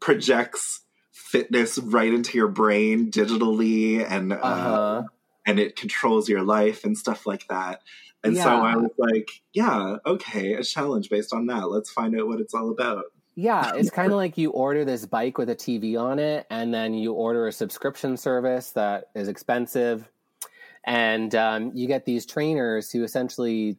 projects fitness right into your brain digitally and uh, uh-huh. and it controls your life and stuff like that. And so I was like, yeah, okay, a challenge based on that. Let's find out what it's all about. Yeah, it's kind of like you order this bike with a TV on it, and then you order a subscription service that is expensive, and um, you get these trainers who essentially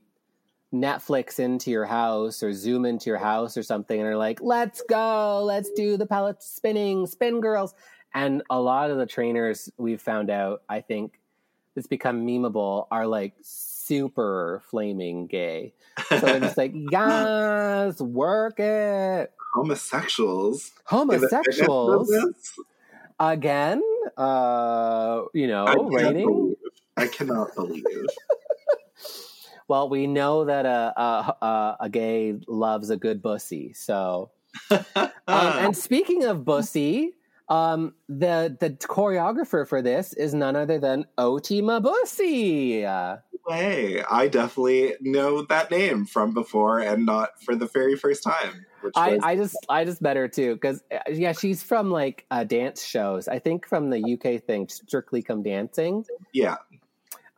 Netflix into your house or Zoom into your house or something, and are like, "Let's go, let's do the pellet spinning, spin girls." And a lot of the trainers we've found out, I think, that's become memeable, are like super flaming gay. So they're just like, "Guys, work it." Homosexuals. in the fitness homosexuals again uh you know I believe- I cannot believe. well we know that a, a a a gay loves a good bussy so um, and speaking of bussy Um, the the choreographer for this is none other than Oti Mabuse. Uh, Way, I definitely know that name from before, and not for the very first time. I, I just I just met her too because yeah she's from like uh, dance shows I think from the UK thing Strictly Come Dancing yeah,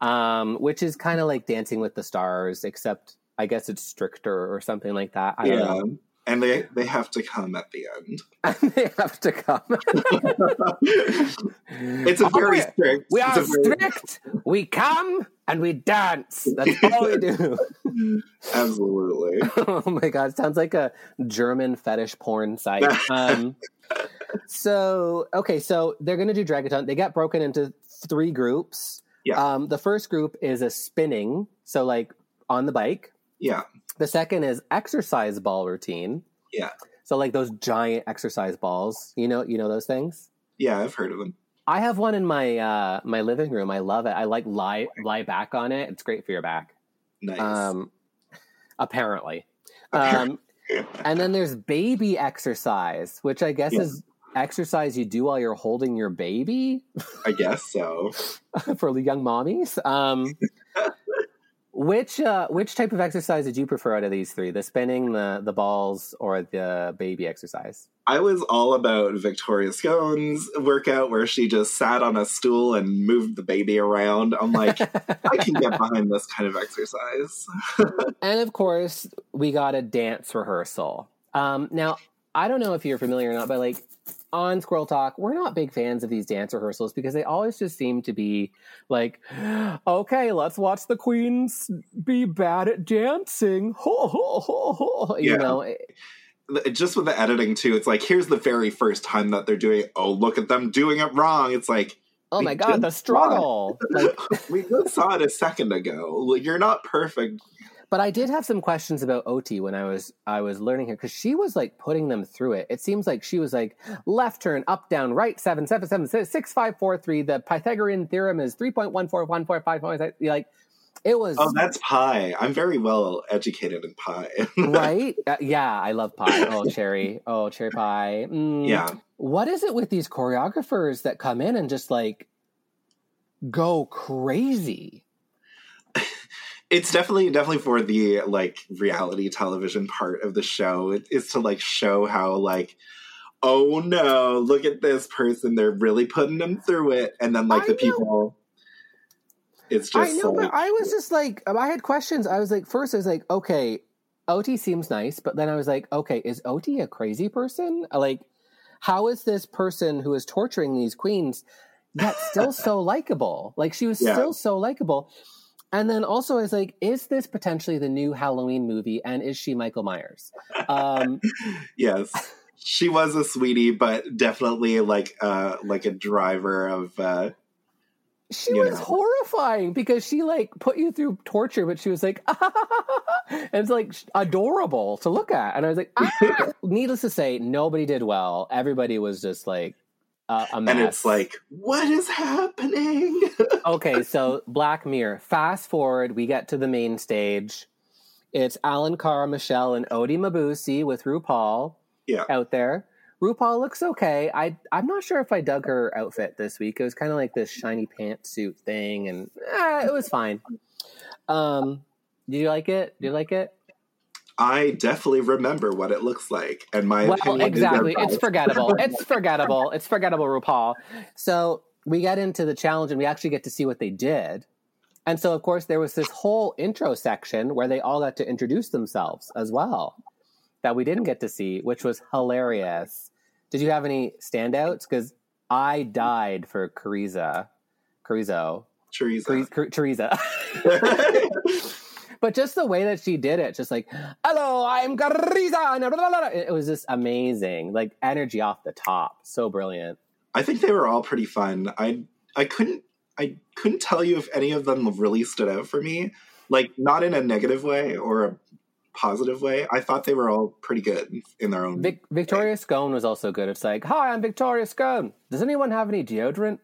um, which is kind of like Dancing with the Stars except I guess it's stricter or something like that I don't yeah, know and they they have to come at the end. And they have to come It's a very Oh, strict. we are very- strict we come and we dance that's all we do Absolutely. oh my god, sounds like a German fetish porn site. Um, so okay, so they're gonna do Dragaton. They get broken into three groups. Yeah. Um, the first group is a spinning, so like on the bike. Yeah. The second is exercise ball routine. Yeah. So like those giant exercise balls. You know, you know those things. Yeah, I've heard of them. I have one in my uh, my living room. I love it. I like lie lie back on it. It's great for your back. Nice. Um, apparently. Um, and then there's baby exercise, which I guess Yeah. is exercise you do while you're holding your baby I guess so. for the young mommies. Um, which uh, which type of exercise did you prefer out of these three? The spinning, the the balls, or the baby exercise? I was all about Victoria Scone's workout where she just sat on a stool and moved the baby around. I'm like, I can get behind this kind of exercise. and of course, we got a dance rehearsal. Um, now, I don't know if you're familiar or not, but like on Squirrel Talk, we're not big fans of these dance rehearsals because they always just seem to be like, okay, let's watch the queens be bad at dancing. Ho, ho, ho, ho. You Yeah. know, Just with the editing too, it's like here's the very first time that they're doing. Oh, look at them doing it wrong. It's like oh my God, the struggle. like, we just saw it a second ago. Like, you're not perfect. But I did have some questions about Oti when I was I was learning here because she was like putting them through it. It seems like she was like left turn, up down, right seven seven seven six six five four three. The Pythagorean theorem is three point one four one four five point like it was Oh, that's pi. I'm very well educated in pi. right. Uh, yeah, I love pie. Oh, cherry. Oh, cherry pie. Mm. yeah. What is it with these choreographers that come in and just like go crazy? It's definitely definitely for the like reality television part of the show it is to like show how like oh no look at this person they're really putting them through it and then like I the know. people it's just I know, like, but I was just like, I had questions. I was like, first, I was like, okay, Oti seems nice, but then I was like, okay, is Oti a crazy person? Like, how is this person who is torturing these queens yet still so likable? Like, she was Yeah. still so likable. And then also, I was like, is this potentially the new Halloween movie? And is she Michael Myers? Um, yes she was a sweetie but definitely like uh like a driver of uh she You was know. horrifying because she like put you through torture, but she was like, and it's like adorable to look at. And I was like, ah! needless to say, nobody did well. Everybody was just like uh, a mess. and it's like what is happening okay, so Black Mirror. Fast forward, we get to the main stage. It's Alan Carr, Michelle, and Oti Mabuse with RuPaul Yeah. out there. RuPaul looks okay. I I'm not sure if I dug her outfit this week. It was kind of like this shiny pantsuit thing, and eh, it was fine. Um, did you like it? Did you like it? I definitely remember what it looks like and my Well, opinion exactly. It's forgettable. It's forgettable. It's forgettable, RuPaul. So we get into the challenge and we actually get to see what they did. And so, of course, there was this whole intro section where they all got to introduce themselves as well that we didn't get to see, which was hilarious. Did you have any standouts? Because I died for Cariza. Carizo. Teresa. Teresa. but just the way that she did it, just like, hello, I'm Cariza. and blah, blah, blah, blah. It was just amazing. Like energy off the top. So brilliant. I think they were all pretty fun. I I couldn't I couldn't tell you if any of them really stood out for me. Like not in a negative way or a positive way. I thought they were all pretty good in their own. Vic- Victoria Scone was also good. It's like, hi, I'm Victoria Scone. Does anyone have any deodorant?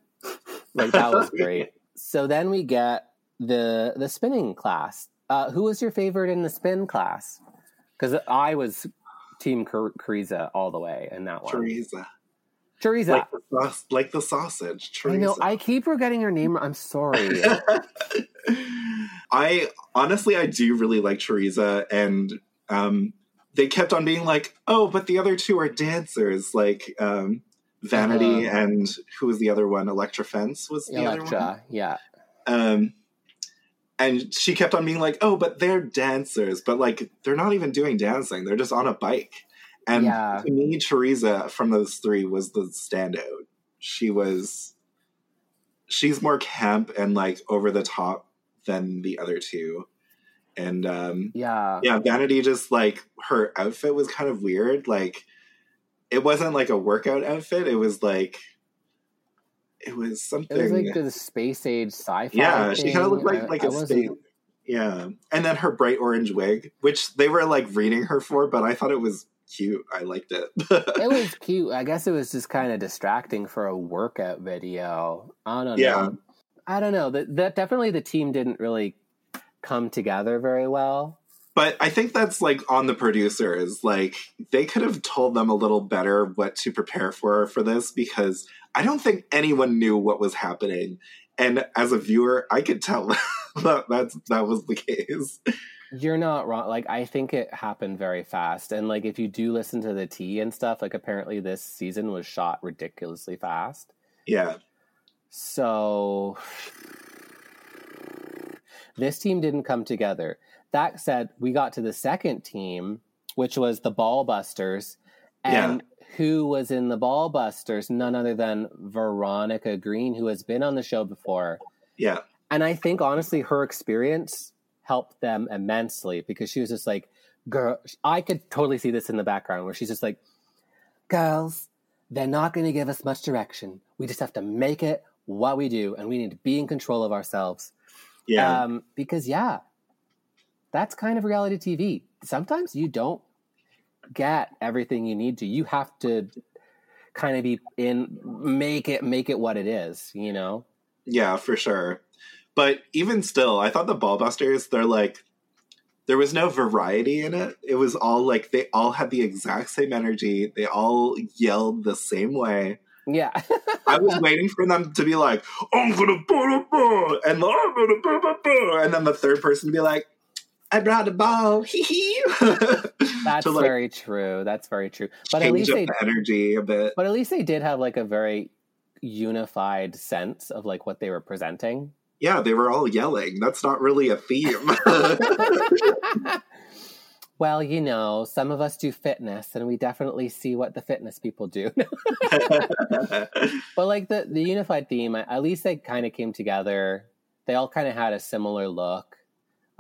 Like that was great. so then we get the the spinning class. Uh, who was your favorite in the spin class? Because I was Team Cariza all the way in that one. Teresa. Teresa. like the, like the sausage. I know. I keep forgetting her name. I'm sorry. I honestly, I do really like Teresa, and um, they kept on being like, "Oh, but the other two are dancers." Like um, Vanity Uh-huh. and who was the other one? Elektra Fence was the other one. Elektra. Yeah. Um, and she kept on being like, "Oh, but they're dancers, but like they're not even doing dancing; they're just on a bike." And Yeah. to me, Teresa from those three was the standout. She was, she's more camp and like over the top than the other two. And um, Yeah. yeah, Vanity just like her outfit was kind of weird. Like it wasn't like a workout outfit. It was like it was something. It was like the space age sci-fi. Yeah, she kind of looked like like I- a I space. Yeah, and then her bright orange wig, which they were like reading her for, but I thought it was cute. I liked it. It was cute. I guess it was just kind of distracting for a workout video. I don't know. Yeah. I don't know. That that definitely the team didn't really come together very well. But I think that's like on the producers. Like they could have told them a little better what to prepare for for this because I don't think anyone knew what was happening. And as a viewer, I could tell that that's that was the case. You're not wrong. Like I think it happened very fast, and like if you do listen to the tea and stuff, like apparently this season was shot ridiculously fast. Yeah, So this team didn't come together. That said, we got to the second team, which was the Ball Busters. And who was in the Ball Busters? None other than Veronica Green, who has been on the show before. yeah, And I think honestly, her experience helped them immensely because she was just like, girl, I could totally see this in the background where she's just like, girls, they're not going to give us much direction. We just have to make it what we do, and we need to be in control of ourselves. yeah, Um, because, yeah, that's kind of reality TV. Sometimes you don't get everything you need to. You have to kind of be in, make it, make it what it is, you know? yeah, for sure. But even still, I thought the Ballbusters, they're like, there was no variety in it. It was all like they all had the exact same energy. They all yelled the same way. Yeah. I was waiting for them to be like, I'm gonna and I'm gonna and then the third person to be like, I brought a ball, hee hee. That's like very true. That's very true. But at change least up they the energy a bit. but at least they did have like a very unified sense of like what they were presenting. Yeah, they were all yelling. That's not really a theme. well, you know, some of us do fitness and we definitely see what the fitness people do. but like the the unified theme, at least they kind of came together. They all kind of had a similar look.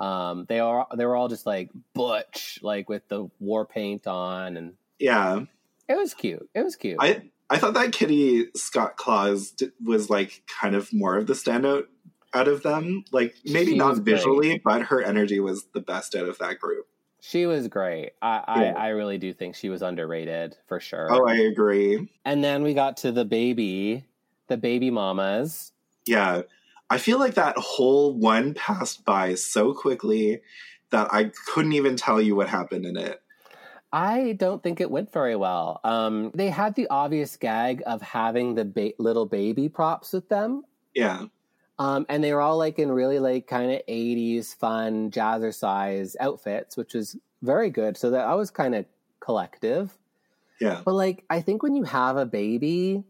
Um, they are they were all just like butch, like with the war paint on, and yeah, it was cute. It was cute. I I thought that Kitty Scott Claus d- was like kind of more of the standout out of them. Like maybe She not was great. visually, but her energy was the best out of that group. She was great. I, Yeah. I, I really do think she was underrated for sure. Oh, I agree. and then we got to the baby, the baby mamas. Yeah. I feel like that whole one passed by so quickly that I couldn't even tell you what happened in it. I don't think it went very well. Um, they had the obvious gag of having the ba- little baby props with them. Yeah. Um, and they were all like in really like kind of 80s fun jazzercise outfits, which was very good. So that I was kind of collective. Yeah. But like, I think when you have a baby,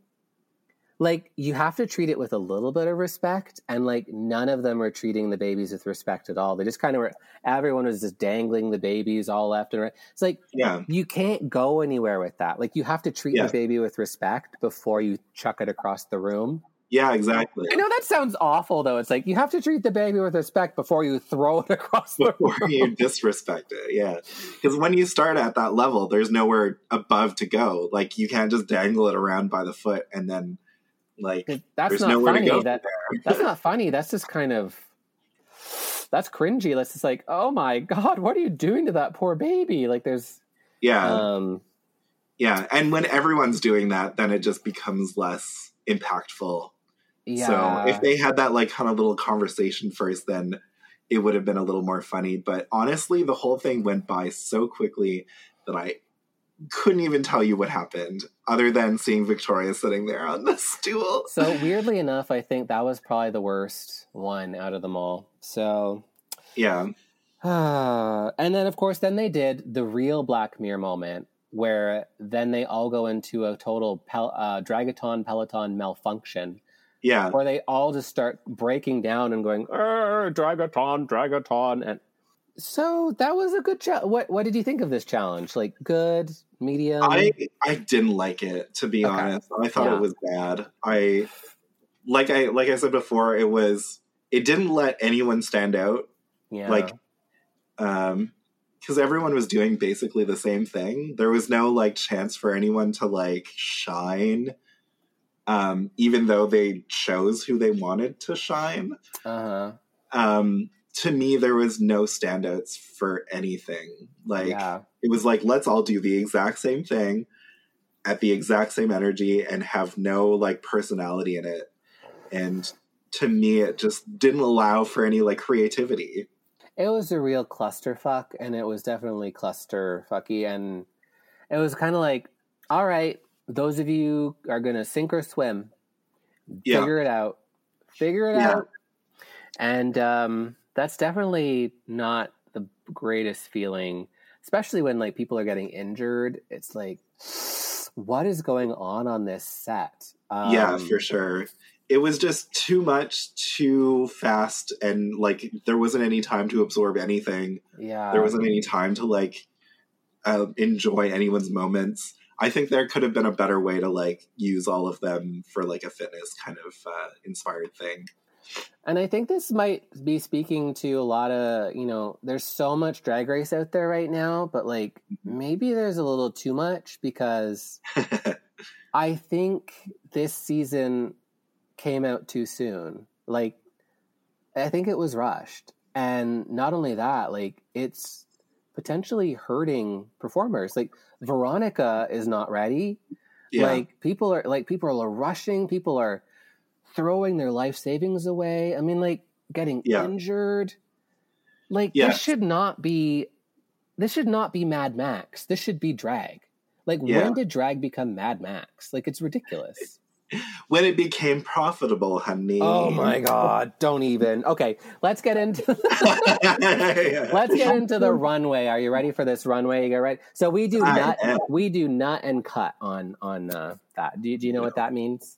like you have to treat it with a little bit of respect, and like none of them were treating the babies with respect at all. They just kind of were. Everyone was just dangling the babies all left and right. It's like Yeah. you can't go anywhere with that. Like you have to treat Yeah. the baby with respect before you chuck it across the room. Yeah, exactly. I know that sounds awful though. It's like you have to treat the baby with respect before you throw it across the Before room. you disrespect it. Yeah. Because when you start at that level, there's nowhere above to go. Like you can't just dangle it around by the foot and then like That's not funny. That that's not funny. That's just kind of that's cringy. That's just like, oh my god, what are you doing to that poor baby? Like, there's Yeah. um, yeah. And when everyone's doing that, then it just becomes less impactful. yeah. So if they had that like kind of little conversation first, then it would have been a little more funny. But honestly, the whole thing went by so quickly that I couldn't even tell you what happened other than seeing Victoria sitting there on the stool. So weirdly enough, I think that was probably the worst one out of them all. So Yeah. Uh, and then, of course, then they did the real Black Mirror moment where then they all go into a total pel- uh, Dragaton Peloton malfunction Yeah. where they all just start breaking down and going, "Arr, Dragaton, Dragaton. And so that was a good challenge. What, what did you think of this challenge? Like, good, medium? I I didn't like it to be Okay. honest. I thought Yeah. it was bad. I like I like I said before, it was it didn't let anyone stand out. yeah. Like um because everyone was doing basically the same thing. There was no like chance for anyone to like shine. Um, even though they chose who they wanted to shine. uh-huh. Um, to me, there was no standouts for anything. Like yeah. it was like let's all do the exact same thing at the exact same energy and have no like personality in it and to me it just didn't allow for any like creativity It was a real clusterfuck, and it was definitely clusterfucky, and it was kind of like, all right, those of you are gonna sink or swim, yeah figure it out, figure it Yeah. out, and um, that's definitely not the greatest feeling, especially when like people are getting injured. It's like, what is going on on this set? Um, yeah for sure. It was just too much too fast and like there wasn't any time to absorb anything. Yeah, there wasn't any time to like uh, enjoy anyone's moments. I think there could have been a better way to like use all of them for like a fitness kind of uh, inspired thing And I think this might be speaking to a lot of, you know, there's so much drag race out there right now, but like mm-hmm. maybe there's a little too much because I think this season came out too soon. Like, I think it was rushed. And not only that, like, it's potentially hurting performers. Like, Veronica is not ready. yeah Like people are like people are rushing, people are throwing their life savings away. I mean, like getting Yeah. injured. Like Yes. this should not be this should not be Mad Max. This should be drag. Like Yeah. when did drag become Mad Max? Like it's ridiculous. when it became profitable, honey. oh my god, don't even. Okay, let's get into let's get into the runway. Are you ready for this runway? You get right. So we do I nut am. we do nut and cut on on uh, that. Do you, do you know what that means?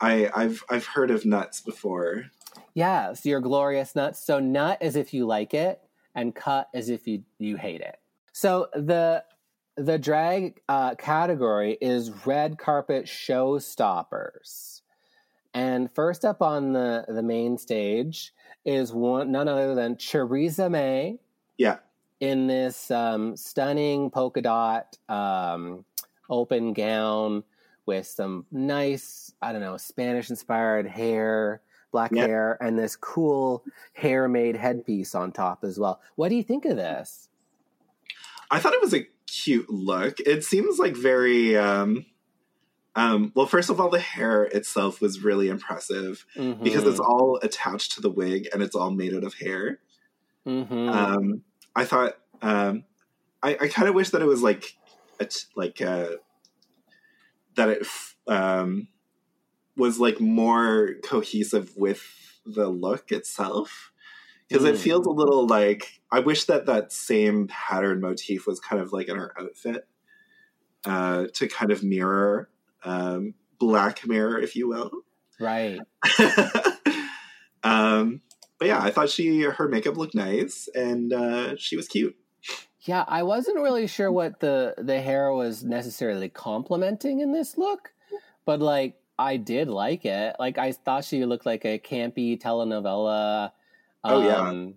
I, I've I've heard of nuts before. Yes, your glorious nuts. So nut as if you like it, and cut as if you you hate it. So the the drag uh, category is red carpet showstoppers, and first up on the the main stage is one none other than Choriza May Yeah, in this um, stunning polka dot um, open gown with some nice, I don't know, Spanish inspired hair, black Yep. hair, and this cool hair made headpiece on top as well. What do you think of this? I thought it was a cute look. It seems like very. Um, um, well, first of all, the hair itself was really impressive because Mm-hmm. it's all attached to the wig and it's all made out of hair. Mhm. Um, I thought um, I, I kind of wish that it was like a t- like uh, that it um, was like more cohesive with the look itself because it Mm. feels a little like I wish that that same pattern motif was kind of like in her outfit uh, to kind of mirror um, Black Mirror, if you will. right. um, but yeah, I thought she her makeup looked nice and uh, she was cute. Yeah, I wasn't really sure what the the hair was necessarily complimenting in this look, but like I did like it. Like I thought she looked like a campy telenovela Oh, yeah. um,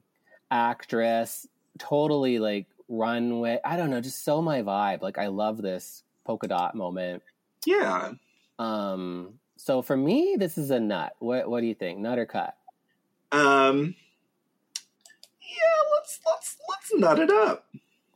actress, totally like runway. I don't know, just so my vibe. Like I love this polka dot moment. Yeah, Um, so for me, this is a nut. What what do you think? Nut or cut? um, yeah. Let's let's let's nut it up.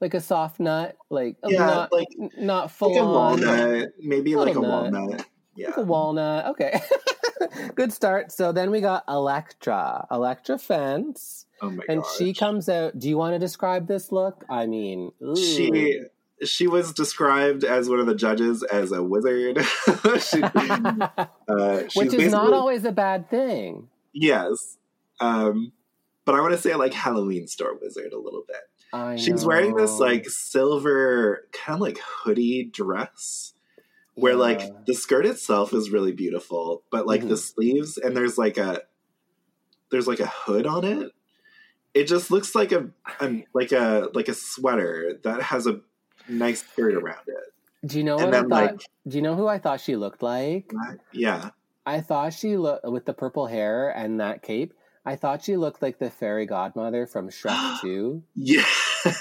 Like a soft nut, like Yeah, not like- not full Like a on. walnut, maybe like a Walnut. walnut. Yeah, Like a walnut. Okay. Good start. So then we got Elektra. Elektra Fence. oh my And gosh. she comes out. Do you want to describe this look? I mean, ooh. she she was described as one of the judges as a wizard. she, uh, Which is not always a bad thing. Yes. Um, but I want to say like Halloween store wizard a little bit. I She's wearing this like silver kind of like hoodie dress where Yeah. like the skirt itself is really beautiful, but like the Mhm. sleeves and there's like a there's like a hood on it. It just looks like a, a like a like a sweater that has a nice skirt around it. Do you know and what I then, thought? like- do you know who I thought she looked like? Yeah. I thought she looked with the purple hair and that cape. I thought she looked like the fairy godmother from Shrek 2, Yeah.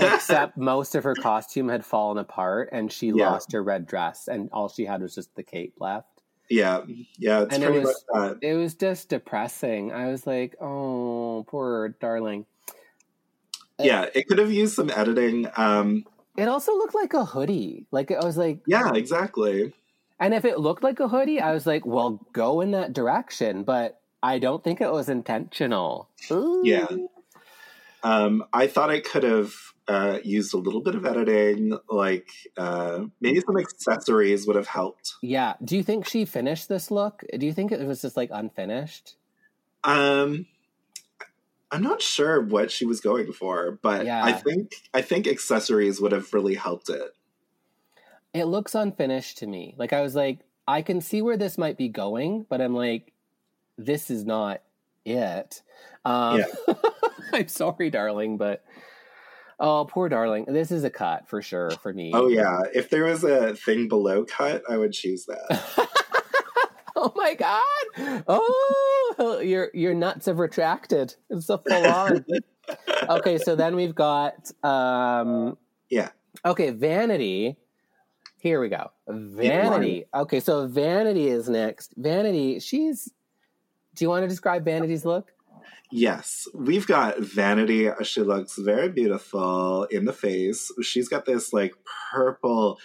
except most of her costume had fallen apart and she Yeah. lost her red dress and all she had was just the cape left. yeah. Yeah, it's And it was-. It was just depressing. I was like, "Oh, poor darling." Yeah, it could have used some editing. Um It also looked like a hoodie. Like I was like, yeah, exactly. and if it looked like a hoodie, I was like, "Well, go in that direction." But I don't think it was intentional. Ooh. Yeah. Um, I thought I could have uh, used a little bit of editing, like uh, maybe some accessories would have helped. Yeah. Do you think she finished this look? Do you think it was just like unfinished? Um, I'm not sure what she was going for, but Yeah. I think I think accessories would have really helped it. It looks unfinished to me. Like I was like, I can see where this might be going, but I'm like, this is not it. Um, I'm sorry, darling, but oh, poor darling. This is a cut for sure for me. Oh yeah, if there was a thing below cut, I would choose that. oh my god! Oh, your your nuts have retracted. It's a full on. okay, so then we've got um Yeah. Okay, vanity. Here we go. Vanity. Okay, so vanity is next. Vanity, she's Do you want to describe Vanity's look? Yes, we've got Vanity. She looks very beautiful in the face. She's got this like purple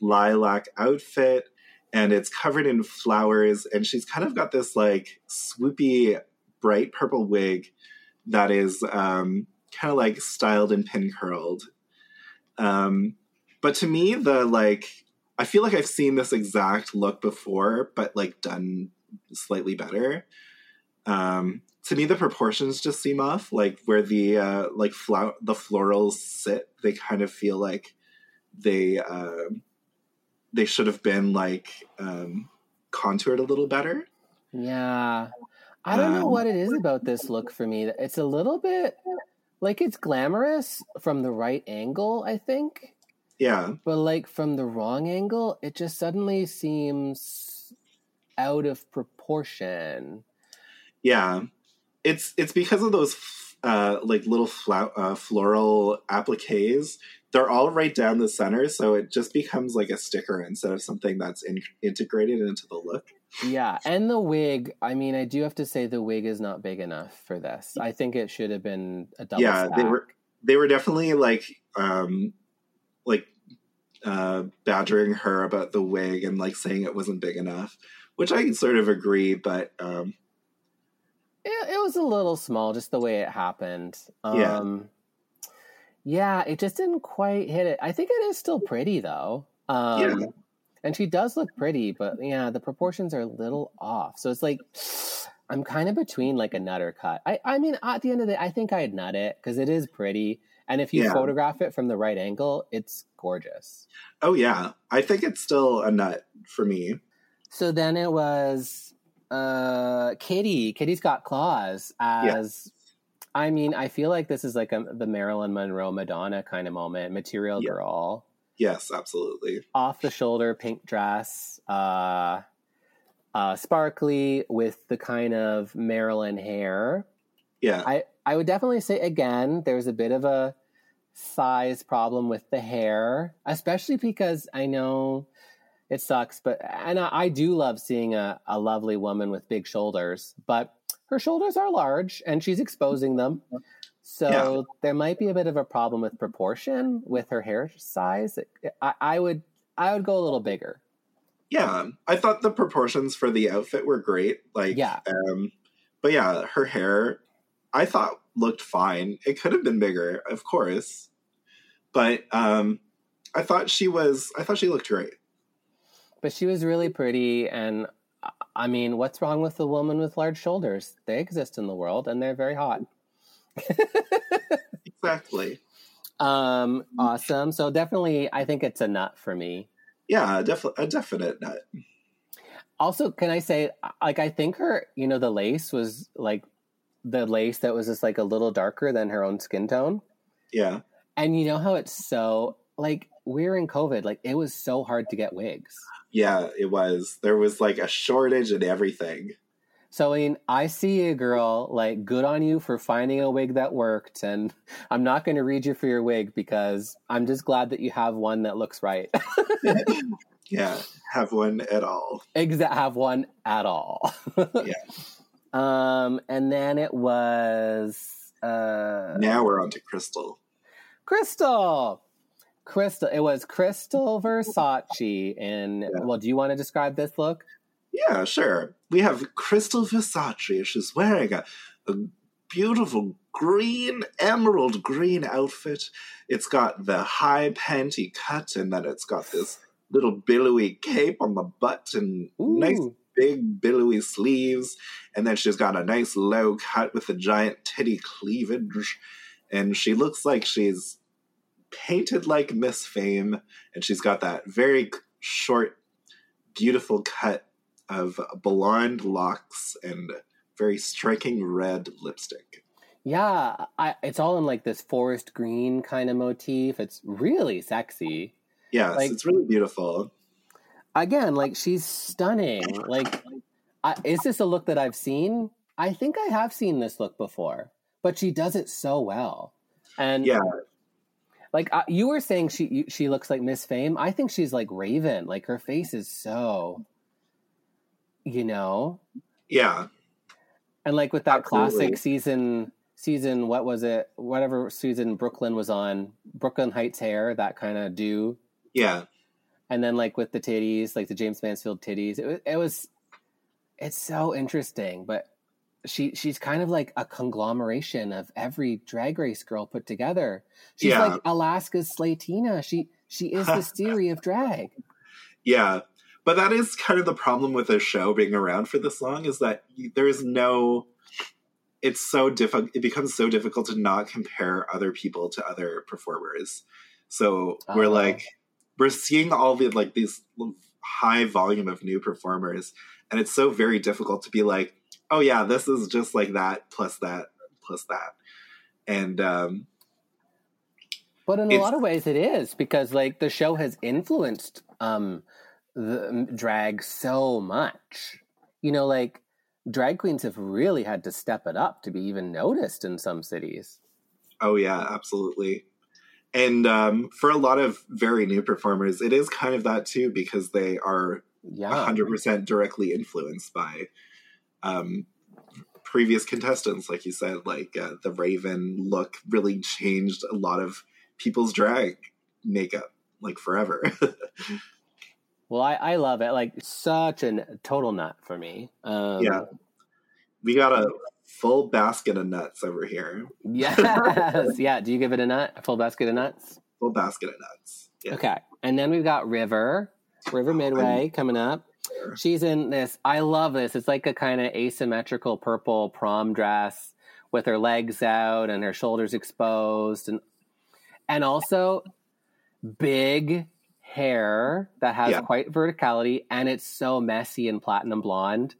lilac outfit and it's covered in flowers. And she's kind of got this like swoopy, bright purple wig that is um, kind of like styled and pin curled. Um, but to me, the like, I feel like I've seen this exact look before, but like done slightly better. Um, to me, the proportions just seem off. Like where the uh, like flower, the florals sit, they kind of feel like they uh, they should have been like um, contoured a little better. Yeah. I don't know Um, what it is about this look for me. It's a little bit like it's glamorous from the right angle, I think. Yeah, But like from the wrong angle, it just suddenly seems out of proportion. Yeah. It's it's because of those uh, like little fla- uh, floral appliques. They're all right down the center, so it just becomes like a sticker instead of something that's in- integrated into the look. Yeah, and the wig, I mean, I do have to say the wig is not big enough for this. I think it should have been a double Yeah, stack. they were they were definitely like um like uh badgering her about the wig and like saying it wasn't big enough which i can sort of agree but um It, it was a little small, just the way it happened. Yeah. Um, yeah, it just didn't quite hit it. I think it is still pretty though. Um, Yeah. And she does look pretty, but yeah, the proportions are a little off. So it's like I'm kind of between like a nut or cut. I, I mean, at the end of the day, I think I'd nut it because it is pretty. And if you Yeah. photograph it from the right angle, it's gorgeous. oh yeah i think it's still a nut for me So then it was uh Kitty. Kitty's got claws as I mean, I feel like this is like a, the Marilyn Monroe Madonna kind of moment. Material Yeah. girl, yes absolutely off the shoulder pink dress, uh uh sparkly with the kind of Marilyn hair. yeah I I would definitely say again, there's a bit of a size problem with the hair, especially because I know it sucks, but and I, I do love seeing a, a lovely woman with big shoulders, but her shoulders are large and she's exposing them. So Yeah. there might be a bit of a problem with proportion with her hair size. I, I would I would go a little bigger. yeah i thought the proportions for the outfit were great like Yeah. um but yeah her hair i thought looked fine it could have been bigger of course but um I thought she was. I thought she looked great. But she was really pretty, and uh, I mean, what's wrong with a woman with large shoulders? They exist in the world, and they're very hot. Exactly. Um, awesome. So definitely, I think it's a nut for me. Yeah, definitely a definite nut. Also, can I say, like, I think her, you know, the lace was like the lace that was just like a little darker than her own skin tone. Yeah. And you know how it's so like we're in COVID, like it was so hard to get wigs. Yeah, it was. There was like a shortage and everything. So I mean, I see a girl like good on you for finding a wig that worked, and I'm not going to read you for your wig because I'm just glad that you have one that looks right. Yeah, have one at all. Exact have one at all. Yeah. Um, and then it was uh Now we're on to Krystal. Krystal. Krystal. It was Krystal Versace. And Yeah. well, do you want to describe this look? Yeah, sure. We have Krystal Versace. She's wearing a, a beautiful green, emerald green outfit. It's got the high panty cut, and then it's got this little billowy cape on the butt and nice big billowy sleeves. And then she's got a nice low cut with a giant titty cleavage. And she looks like she's painted like Miss Fame. And she's got that very short, beautiful cut of blonde locks and very striking red lipstick. Yeah, I, it's all in like this forest green kind of motif. It's really sexy. Yes, Like- it's really beautiful. Again, like she's stunning. Like, I, is this a look that I've seen? I think I have seen this look before, but she does it so well. And Yeah, like you were saying, she you, she looks like Miss Fame. I think she's like Raven. Like her face is so, you know, yeah, and like with that Absolutely. classic season season what was it whatever season brooklyn was on brooklyn hytes hair that kind of do yeah, and then like with the titties like the jayne mansfield titties it, wa- it was it's so interesting but she she's kind of like a conglomeration of every drag race girl put together she's Yeah. like alaska's slatina she she is the Siri of drag yeah. But that is kind of the problem with the show being around for this long is that there is no. It's so difficult. It becomes so difficult to not compare other people to other performers. So we're Oh. like, we're seeing all the like these high volume of new performers, and it's so very difficult to be like, oh yeah, this is just like that plus that plus that, and um, But in a lot of ways, it is because like the show has influenced um, the um, drag so much. You know, like drag queens have really had to step it up to be even noticed in some cities. Oh yeah, absolutely. And um, for a lot of very new performers, it is kind of that too because they are Yeah, hundred percent directly influenced by um, previous contestants. Like you said, like uh, the Raven look really changed a lot of people's drag makeup, like forever. well, I, I love it. Like such a total nut for me. Um, yeah, we got a full basket of nuts over here. Yes. yeah. Do you give it a nut? A full basket of nuts? Full basket of nuts. Yeah. Okay. And then we've got River, River Medway coming up. She's in this. I love this. It's like a kind of asymmetrical purple prom dress with her legs out and her shoulders exposed and and also big hair that has Yeah. quite verticality and it's so messy and platinum blonde.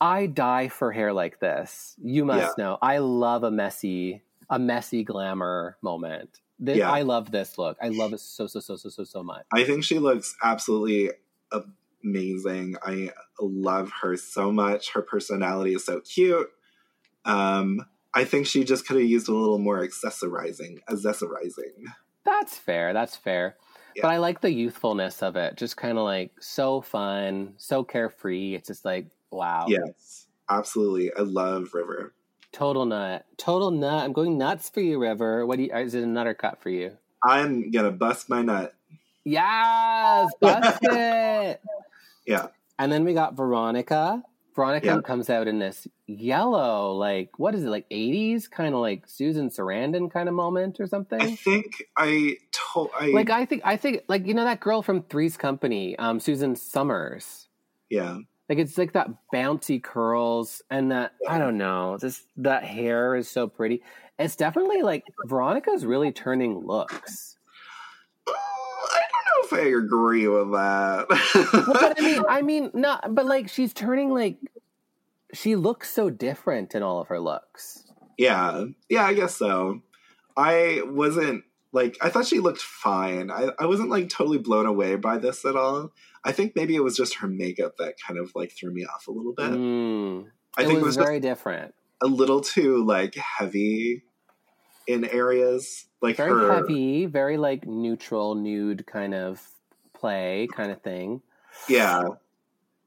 I die for hair like this. You must know. I love a messy a messy glamour moment. This, Yeah. I love this look. I love it so so so so so so much. I think she looks absolutely amazing. I love her so much. Her personality is so cute. Um, I think she just could have used a little more accessorizing, accessorizing. That's fair. That's fair. Yeah. But I like the youthfulness of it. Just kind of like so fun, so carefree. It's just like, wow. Yes, absolutely. I love River. Total nut. Total nut. I'm going nuts for you, River. What do you, is it a nutter cut for you? I'm gonna bust my nut. Yes! Bust it! Yeah. And then we got Veronica. Veronica Yeah. comes out in this yellow, like what is it, like eighties, kind of like Susan Sarandon kind of moment or something. I think I told I Like I think I think like you know that girl from Three's Company, um, Suzanne Somers. yeah. Like it's like that bouncy curls and that I don't know, just that hair is so pretty. It's definitely like Veronica's really turning looks. Oh, I don't know if I agree with that. Well, but I mean, I mean, not, but like she's turning like she looks so different in all of her looks. yeah, yeah, I guess so. I wasn't like I thought she looked fine. I, I wasn't like totally blown away by this at all. I think maybe it was just her makeup that kind of like threw me off a little bit. Mm. I it think was, it was very different, a little too like heavy in areas. Like very her heavy, very like neutral, nude kind of play kind of thing. Yeah.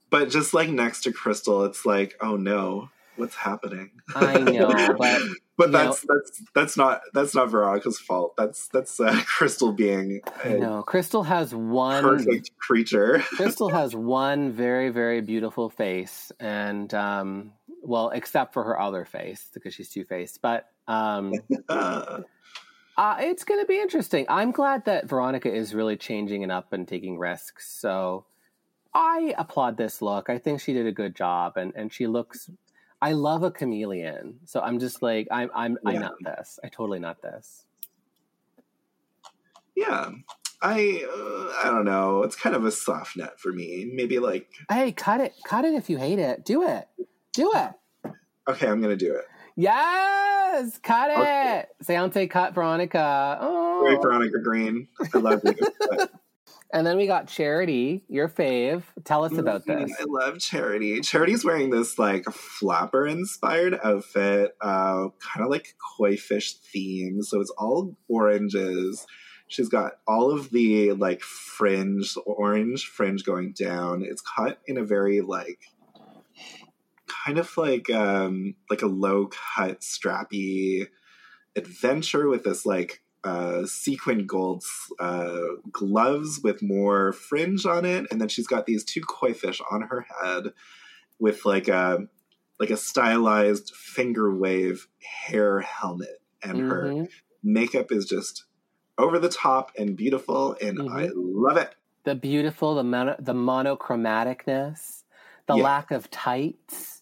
But just like next to Krystal, it's like, oh no, what's happening? I know, but but that's that's that's not that's not Veronica's fault. That's that's uh, Krystal being know Krystal has one. perfect creature. Krystal has one very very beautiful face, and um, well, except for her other face because she's two faced, but. Um, Uh, it's going to be interesting. I'm glad that Veronica is really changing it up and taking risks. So I applaud this look. I think she did a good job, and and she looks. I love a chameleon, so I'm just like I'm I'm Yeah. nut this. I totally nut this. yeah. I uh, I don't know. It's kind of a soft net for me. Maybe like Hey, cut it, cut it if you hate it. Do it, do it. okay, I'm gonna do it. Yes, cut it. Okay. Seance cut Veronica. Great, Oh. Veronica Green. I love you. But- And then we got Charity, your fave. Tell us about this. I love Charity. Charity's wearing this like flapper inspired outfit, uh, kind of like koi fish theme. So it's all oranges. She's got all of the like fringe, orange fringe going down. It's cut in a very like kind of like um like a low cut strappy adventure with this like uh, sequin gold uh, gloves with more fringe on it, and then she's got these two koi fish on her head with like a like a stylized finger wave hair helmet, and her Mhm. makeup is just over the top and beautiful, and I love it. the beautiful, the mono, the monochromaticness, the Yeah. lack of tights.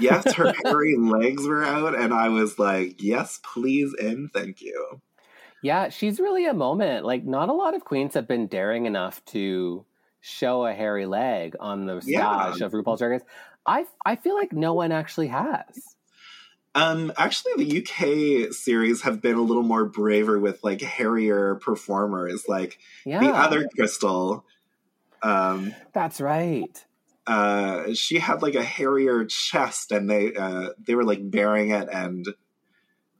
Yes, her hairy legs were out, and I was like, "Yes, please, and thank you." Yeah, she's really a moment. Like, not a lot of queens have been daring enough to show a hairy leg on the Yeah. stage of RuPaul's Drag Race. I I feel like no one actually has. Um, actually, the UK series have been a little more braver with like hairier performers, like Yeah, the other Crystal. Um, that's right. Uh, she had like a hairier chest, and they uh, they were like bearing it, and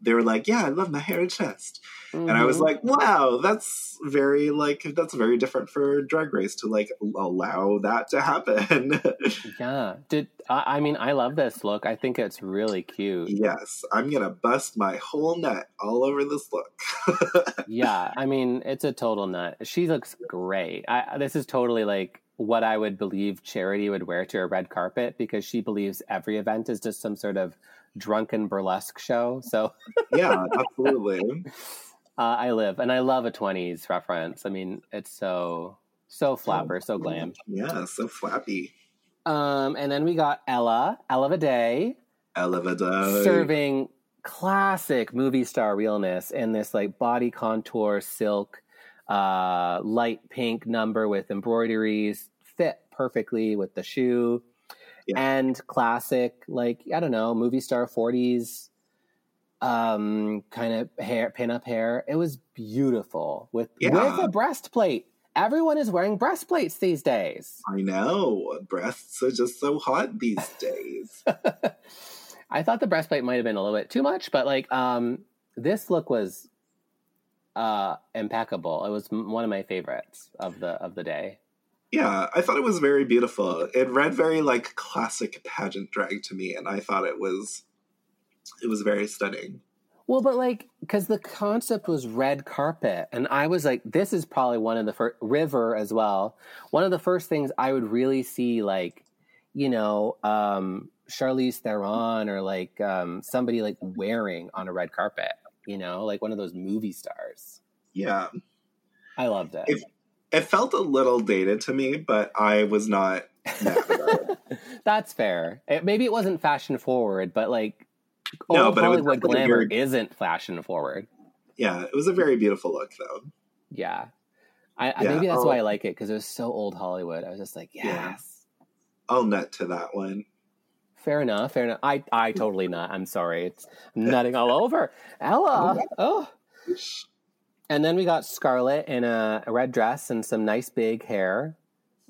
they were like, "Yeah, I love my hairy chest," and I was Mhm. like, "Wow, that's very like that's very different for Drag Race to like allow that to happen." yeah. Did I, I mean I love this look. I think it's really cute. yes, I'm gonna bust my whole nut all over this look. yeah, I mean, it's a total nut. She looks great. I, this is totally like what I would believe Charity would wear to a red carpet because she believes every event is just some sort of drunken burlesque show. So yeah, absolutely. uh, I live and I love a 20s reference. I mean, it's so, so flapper, so glam. Yeah, so flappy. Um, and then we got Ella, Ella Day, Ella Vaday. serving classic movie star realness in this like body contour silk uh light pink number with embroideries fit perfectly with the shoe Yeah. and classic like i don't know movie star 40s um kind of hair pin up hair it was beautiful with Yeah. with a breastplate everyone is wearing breastplates these days I know. Breasts are just so hot these days. I thought the breastplate might have been a little bit too much, but like um this look was uh impeccable. It was m- one of my favorites of the of the day. yeah, I thought it was very beautiful. It read very like classic pageant drag to me, and I thought it was it was very stunning. Well, but like cuz the concept was red carpet and I was like this is probably one of the first river as well. One of the first things I would really see like you know, um, Charlize Theron or like um, somebody like wearing on a red carpet, you know, like one of those movie stars. Yeah. I loved it. If- It felt a little dated to me, but I was not it. That's fair. It, maybe it wasn't fashion forward, but like No, old but it Hollywood glamour very- isn't fashion forward. Yeah, it was a very beautiful look, though. Yeah. I, Yeah, maybe that's oh. why I like it because it was so old Hollywood. I was just like, yes. Yeah. I'll nut to that one. Fair enough. Fair enough. I I totally not. I'm sorry. It's I'm nutting all over. Ella. Oh. And then we got Scarlett in a, a red dress and some nice big hair.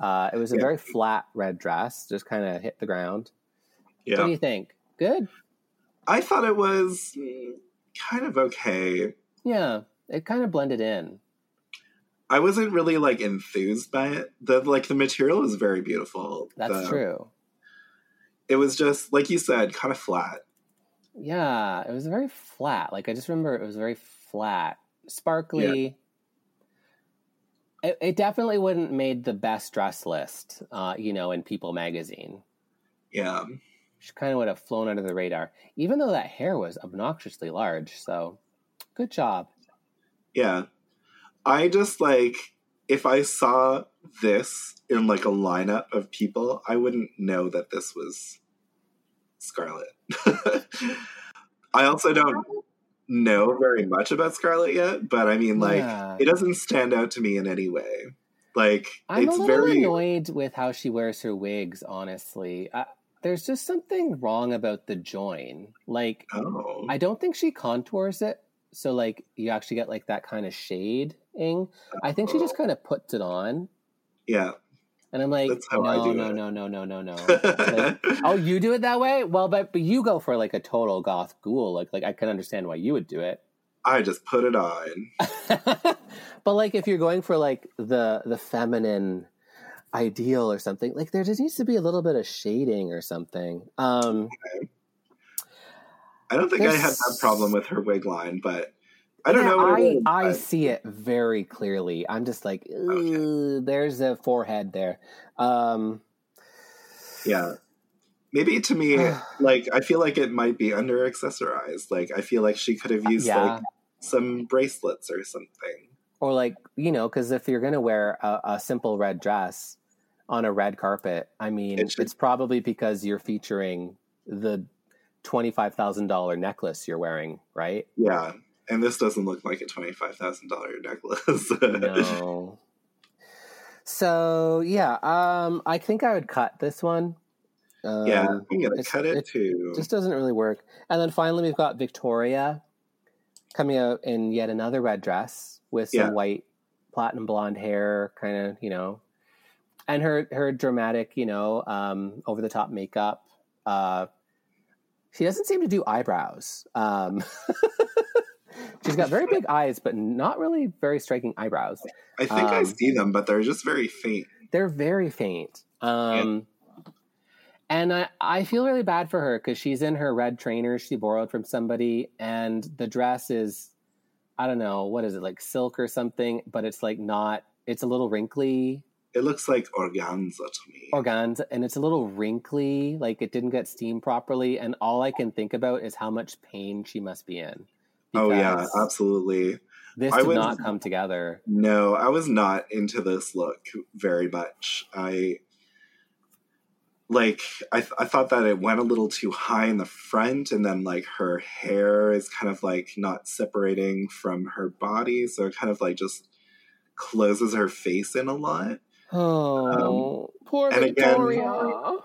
Uh, it was a Yeah. very flat red dress, just kind of hit the ground. What do you think? Good. I thought it was kind of okay. Yeah, it kind of blended in. I wasn't really like enthused by it. The like the material was very beautiful. That's true. It was just like you said, kind of flat. Yeah, it was very flat. Like I just remember it was very flat, sparkly. It, it definitely wouldn't made the best dress list, uh, you know, in People magazine. Yeah. She kind of would have flown under the radar, even though that hair was obnoxiously large. So, good job. Yeah. I just like if I saw this in like a lineup of people, I wouldn't know that this was Scarlett. I also don't know very much about Scarlett yet, but I mean like Yeah. it doesn't stand out to me in any way. Like I'm it's very annoyed with how she wears her wigs. Honestly, uh, there's just something wrong about the join. Like, Oh. I don't think she contours it, so like you actually get like that kind of shading. I think she just kind of puts it on, yeah. and I'm like, how no, no, no, no, no, no, no. Like, oh, you do it that way? Well, but but you go for like a total goth ghoul. Like like I can understand why you would do it. I just put it on. but like if you're going for like the the feminine ideal or something, like there just needs to be a little bit of shading or something. Um I don't think I had that problem with her wig line, but I don't yeah, know I is, I see it very clearly. I'm just like, "Ugh, there's a forehead there. Um Yeah. Maybe to me, like I feel like it might be under accessorized. Like I feel like she could have used Yeah. like some bracelets or something. or like you know because if you're gonna wear a, a simple red dress on a red carpet i mean It should- it's probably because you're featuring the $25000 necklace you're wearing right Yeah. And this doesn't look like a twenty five thousand dollar necklace. no so yeah um i think i would cut this one um, yeah, I'm gonna cut it, it too. just doesn't really work and then finally we've got victoria coming out in yet another red dress with some Yeah. white platinum blonde hair kind of you know and her her dramatic you know um over the top makeup uh she doesn't seem to do eyebrows um she's got very big eyes but not really very striking eyebrows I think I um, see them, but they're just very faint. they're very faint. Um, And I, I feel really bad for her because she's in her red trainers she borrowed from somebody, and the dress is, I don't know, what is it, like silk or something, but it's like not, it's a little wrinkly, It looks like organza to me. organza, and it's a little wrinkly, like it didn't get steamed properly. And all I can think about is how much pain she must be in. Oh yeah, absolutely. This I did was- not come together. No, I was not into this look very much. I like I th- I thought that it went a little too high in the front and then like her hair is kind of like not separating from her body, so it kind of like just closes her face in a lot. Oh, poor Um, and again- Victoria.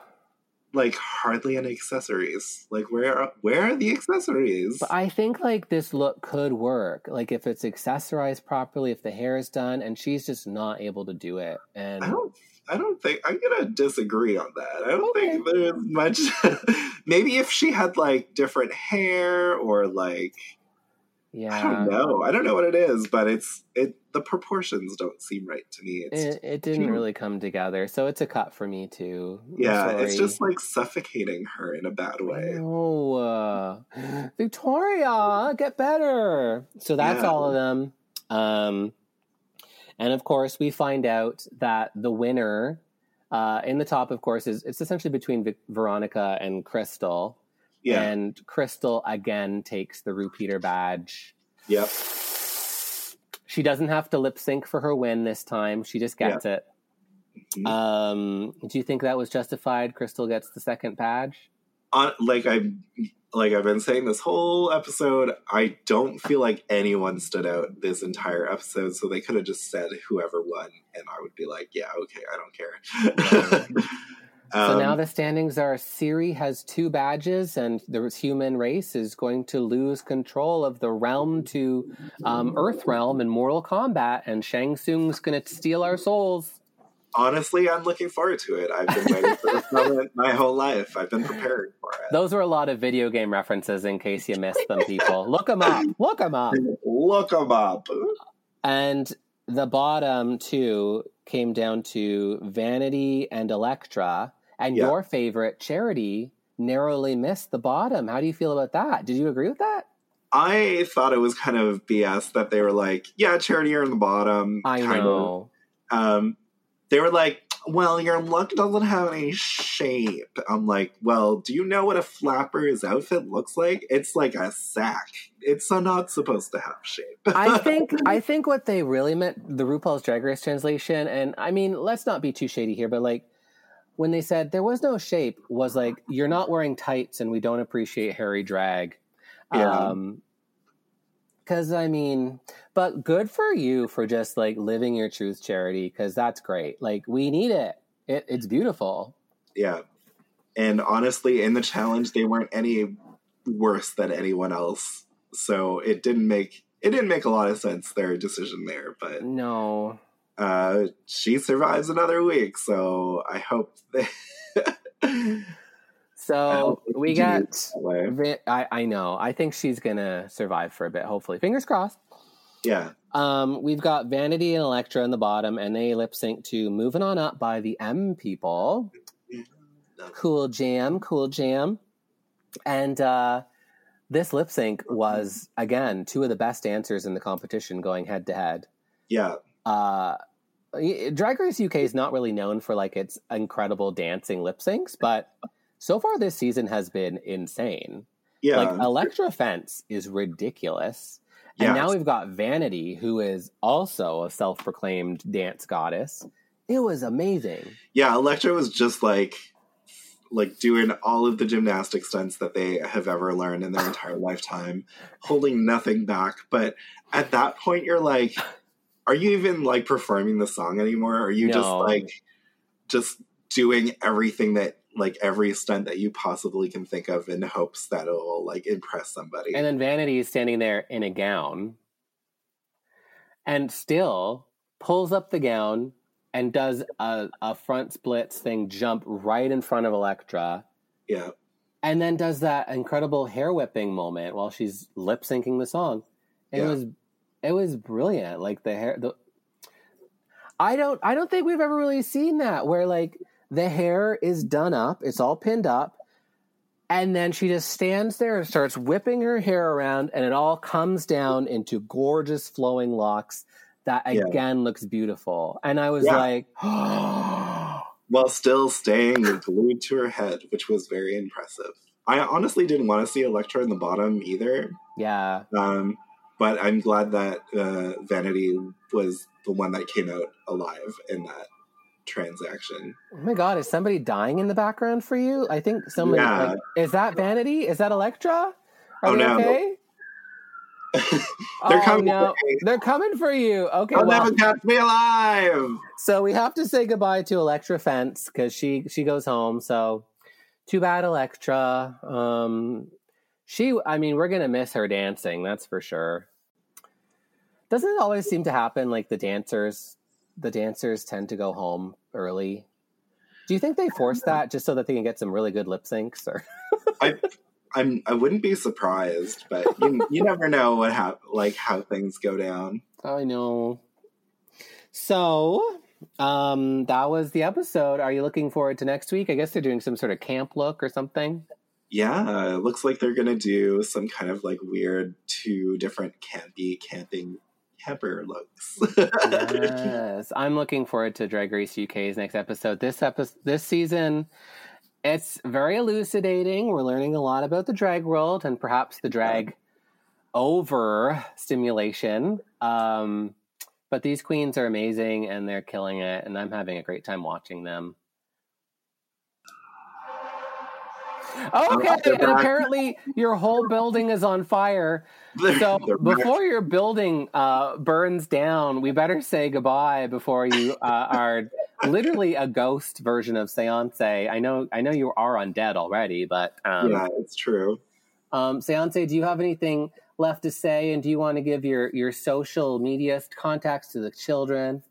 Like hardly any accessories. Like where are, where are the accessories? But I think like this look could work. Like if it's accessorized properly, if the hair is done, and she's just not able to do it. And I don't. I don't think I'm gonna disagree on that. I don't Okay. think there's much. Maybe if she had like different hair or like yeah, I don't know. I don't know what it is, but it's it. The proportions don't seem right to me. It's It, it didn't really come together, so it's a cut for me too. I'm yeah, it's just like suffocating her in a bad way. Oh, uh, Victoria, get better. So that's Yeah. all of them. Um, and of course, we find out that the winner Uh, in the top, of course, is it's essentially between Vic- Veronica and Krystal. Yeah. And Krystal again takes the repeater badge. Yep. She doesn't have to lip sync for her win this time. She just gets it. Mhm. Um, do you think that was justified? Krystal gets the second badge. On, like I like I've been saying this whole episode, I don't feel like anyone stood out this entire episode, so they could have just said whoever won, and I would be like, yeah, okay, I don't care. So Um, now the standings are Siri has two badges, and the human race is going to lose control of the realm to um, Earth realm in Mortal Kombat, and Shang Tsung's going to steal our souls. honestly, I'm looking forward to it. I've been waiting for this moment my whole life. I've been preparing for it. Those were a lot of video game references in case you missed them, people. Look them up. Look them up. Look them up. And the bottom two came down to Vanity and Elektra, and Yeah. your favorite, Charity, narrowly missed the bottom. How do you feel about that? Did you agree with that? I thought it was kind of BS that they were like, yeah, charity, you're in the bottom. I kind of. know. um, they were like, well, your luck doesn't have any shape. I'm like, well, do you know what a flapper's outfit looks like? It's like a sack. It's not supposed to have shape. I think I think what they really meant the RuPaul's Drag Race translation, and I mean, let's not be too shady here, but like when they said there was no shape, was like you're not wearing tights, and we don't appreciate hairy drag. Yeah. Um, because I mean, but good for you for just like living your truth, charity, because that's great. Like we need it. it it's beautiful. yeah. And honestly, in the challenge, they weren't any worse than anyone else. So it didn't make it didn't make a lot of sense their decision there. But No, uh, she survives another week, so I hope they. I so hope we got. that I I know. I think she's gonna survive for a bit. Hopefully, fingers crossed. Yeah. Um, we've got Vanity and Elektra in the bottom, and they lip sync to "Moving On Up" by the M People. Cool jam, cool jam, and uh, this lip sync was again two of the best dancers in the competition, going head to head. Yeah. Uh, Drag Race UK is not really known for like its incredible dancing lip syncs, but so far this season has been insane. Yeah. Like Elektra Fence is ridiculous. And now we've got Vanity, who is also a self proclaimed dance goddess. It was amazing. yeah, Elektra was just like like doing all of the gymnastic stunts that they have ever learned in their entire lifetime, holding nothing back. But at that point you're like, are you even like performing the song anymore? Are you just like just doing everything that like every stunt that you possibly can think of in hopes that it'll like impress somebody? And then Vanity is standing there in a gown and still pulls up the gown and does a, a front splits thing jump right in front of Elektra. yeah. and then does that incredible hair whipping moment while she's lip syncing the song. It Yeah. was it was brilliant. Like the hair the I don't I don't think we've ever really seen that where like the hair is done up, it's all pinned up, and then she just stands there and starts whipping her hair around and it all comes down into gorgeous flowing locks that Yeah. again looks beautiful. And I was Yeah. like while still staying glued to her head, which was very impressive. I honestly didn't want to see Elektra in the bottom either, yeah. um, but I'm glad that uh, Vanity was the one that came out alive in that transaction. Oh my god, is somebody dying in the background for you? I think somebody Yeah. like, is that Vanity? Is that Elektra? Are Oh, they no. okay? They're oh, coming no. They're coming for you. Okay, They'll well, never catch me alive. so we have to say goodbye to Elektra Fence because she she goes home. So too bad, Elektra. Um, she, I mean, we're gonna miss her dancing. That's for sure. Doesn't it always seem to happen? Like the dancers, the dancers tend to go home early. Do you think they force that just so that they can get some really good lip syncs? Or I, I'm. I wouldn't be surprised, but you, you never know what hap- like how things go down. I know. So, um, that was the episode. Are you looking forward to next week? I guess they're doing some sort of camp look or something. Yeah, it looks like they're gonna do some kind of like weird two different campy camping camper looks. yes, I'm looking forward to Drag Race UK's next episode. This episode, this season, it's very elucidating. We're learning a lot about the drag world and perhaps the drag over stimulation. Um, but these queens are amazing and they're killing it, and I'm having a great time watching them. Okay, and apparently your whole building is on fire. So before your building uh, burns down, we better say goodbye before you uh, are literally a ghost version of Seance. I know, I know you are undead already, but um, yeah, it's true. Um, Seance, do you have anything left to say, and do you want to give your your social media contacts to the children?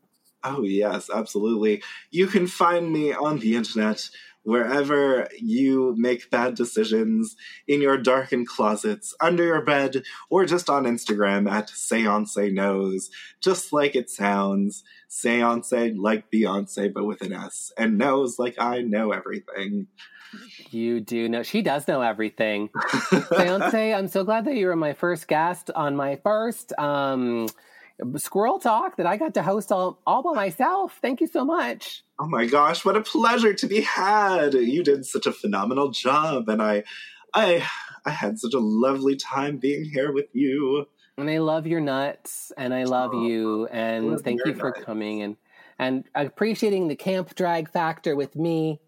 Oh yes, absolutely. You can find me on the internet wherever you make bad decisions, in your darkened closets, under your bed, or just on Instagram at Seance Knows, just like it sounds. Seance like Beyonce, but with an S, and knows like I know everything. You do know. She does know everything. Seance, I'm so glad that you were my first guest on my first um, Squirrel Talk that I got to host all, all by myself. Thank you so much. Oh my gosh, what a pleasure to be had. You did such a phenomenal job and I I I had such a lovely time being here with you. And I love your nuts and I love oh, you and love thank you for nuts. coming and and appreciating the camp drag factor with me.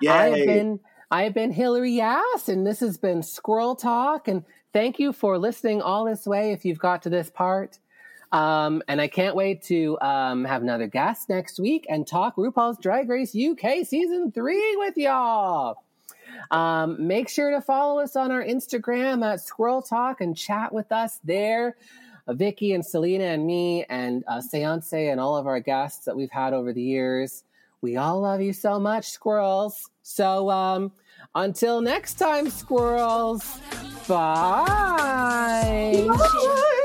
Yay. I have been I have been Hillary Yass and this has been Squirrel Talk and thank you for listening all this way if you've got to this part. Um, and I can't wait to um, have another guest next week and talk RuPaul's Drag Race UK season three with y'all. Um, make sure to follow us on our Instagram at Squirrel Talk and chat with us there. Uh, Vicky and Selena and me and uh, Seance and all of our guests that we've had over the years. We all love you so much, squirrels. So um, until next time, squirrels, bye. bye.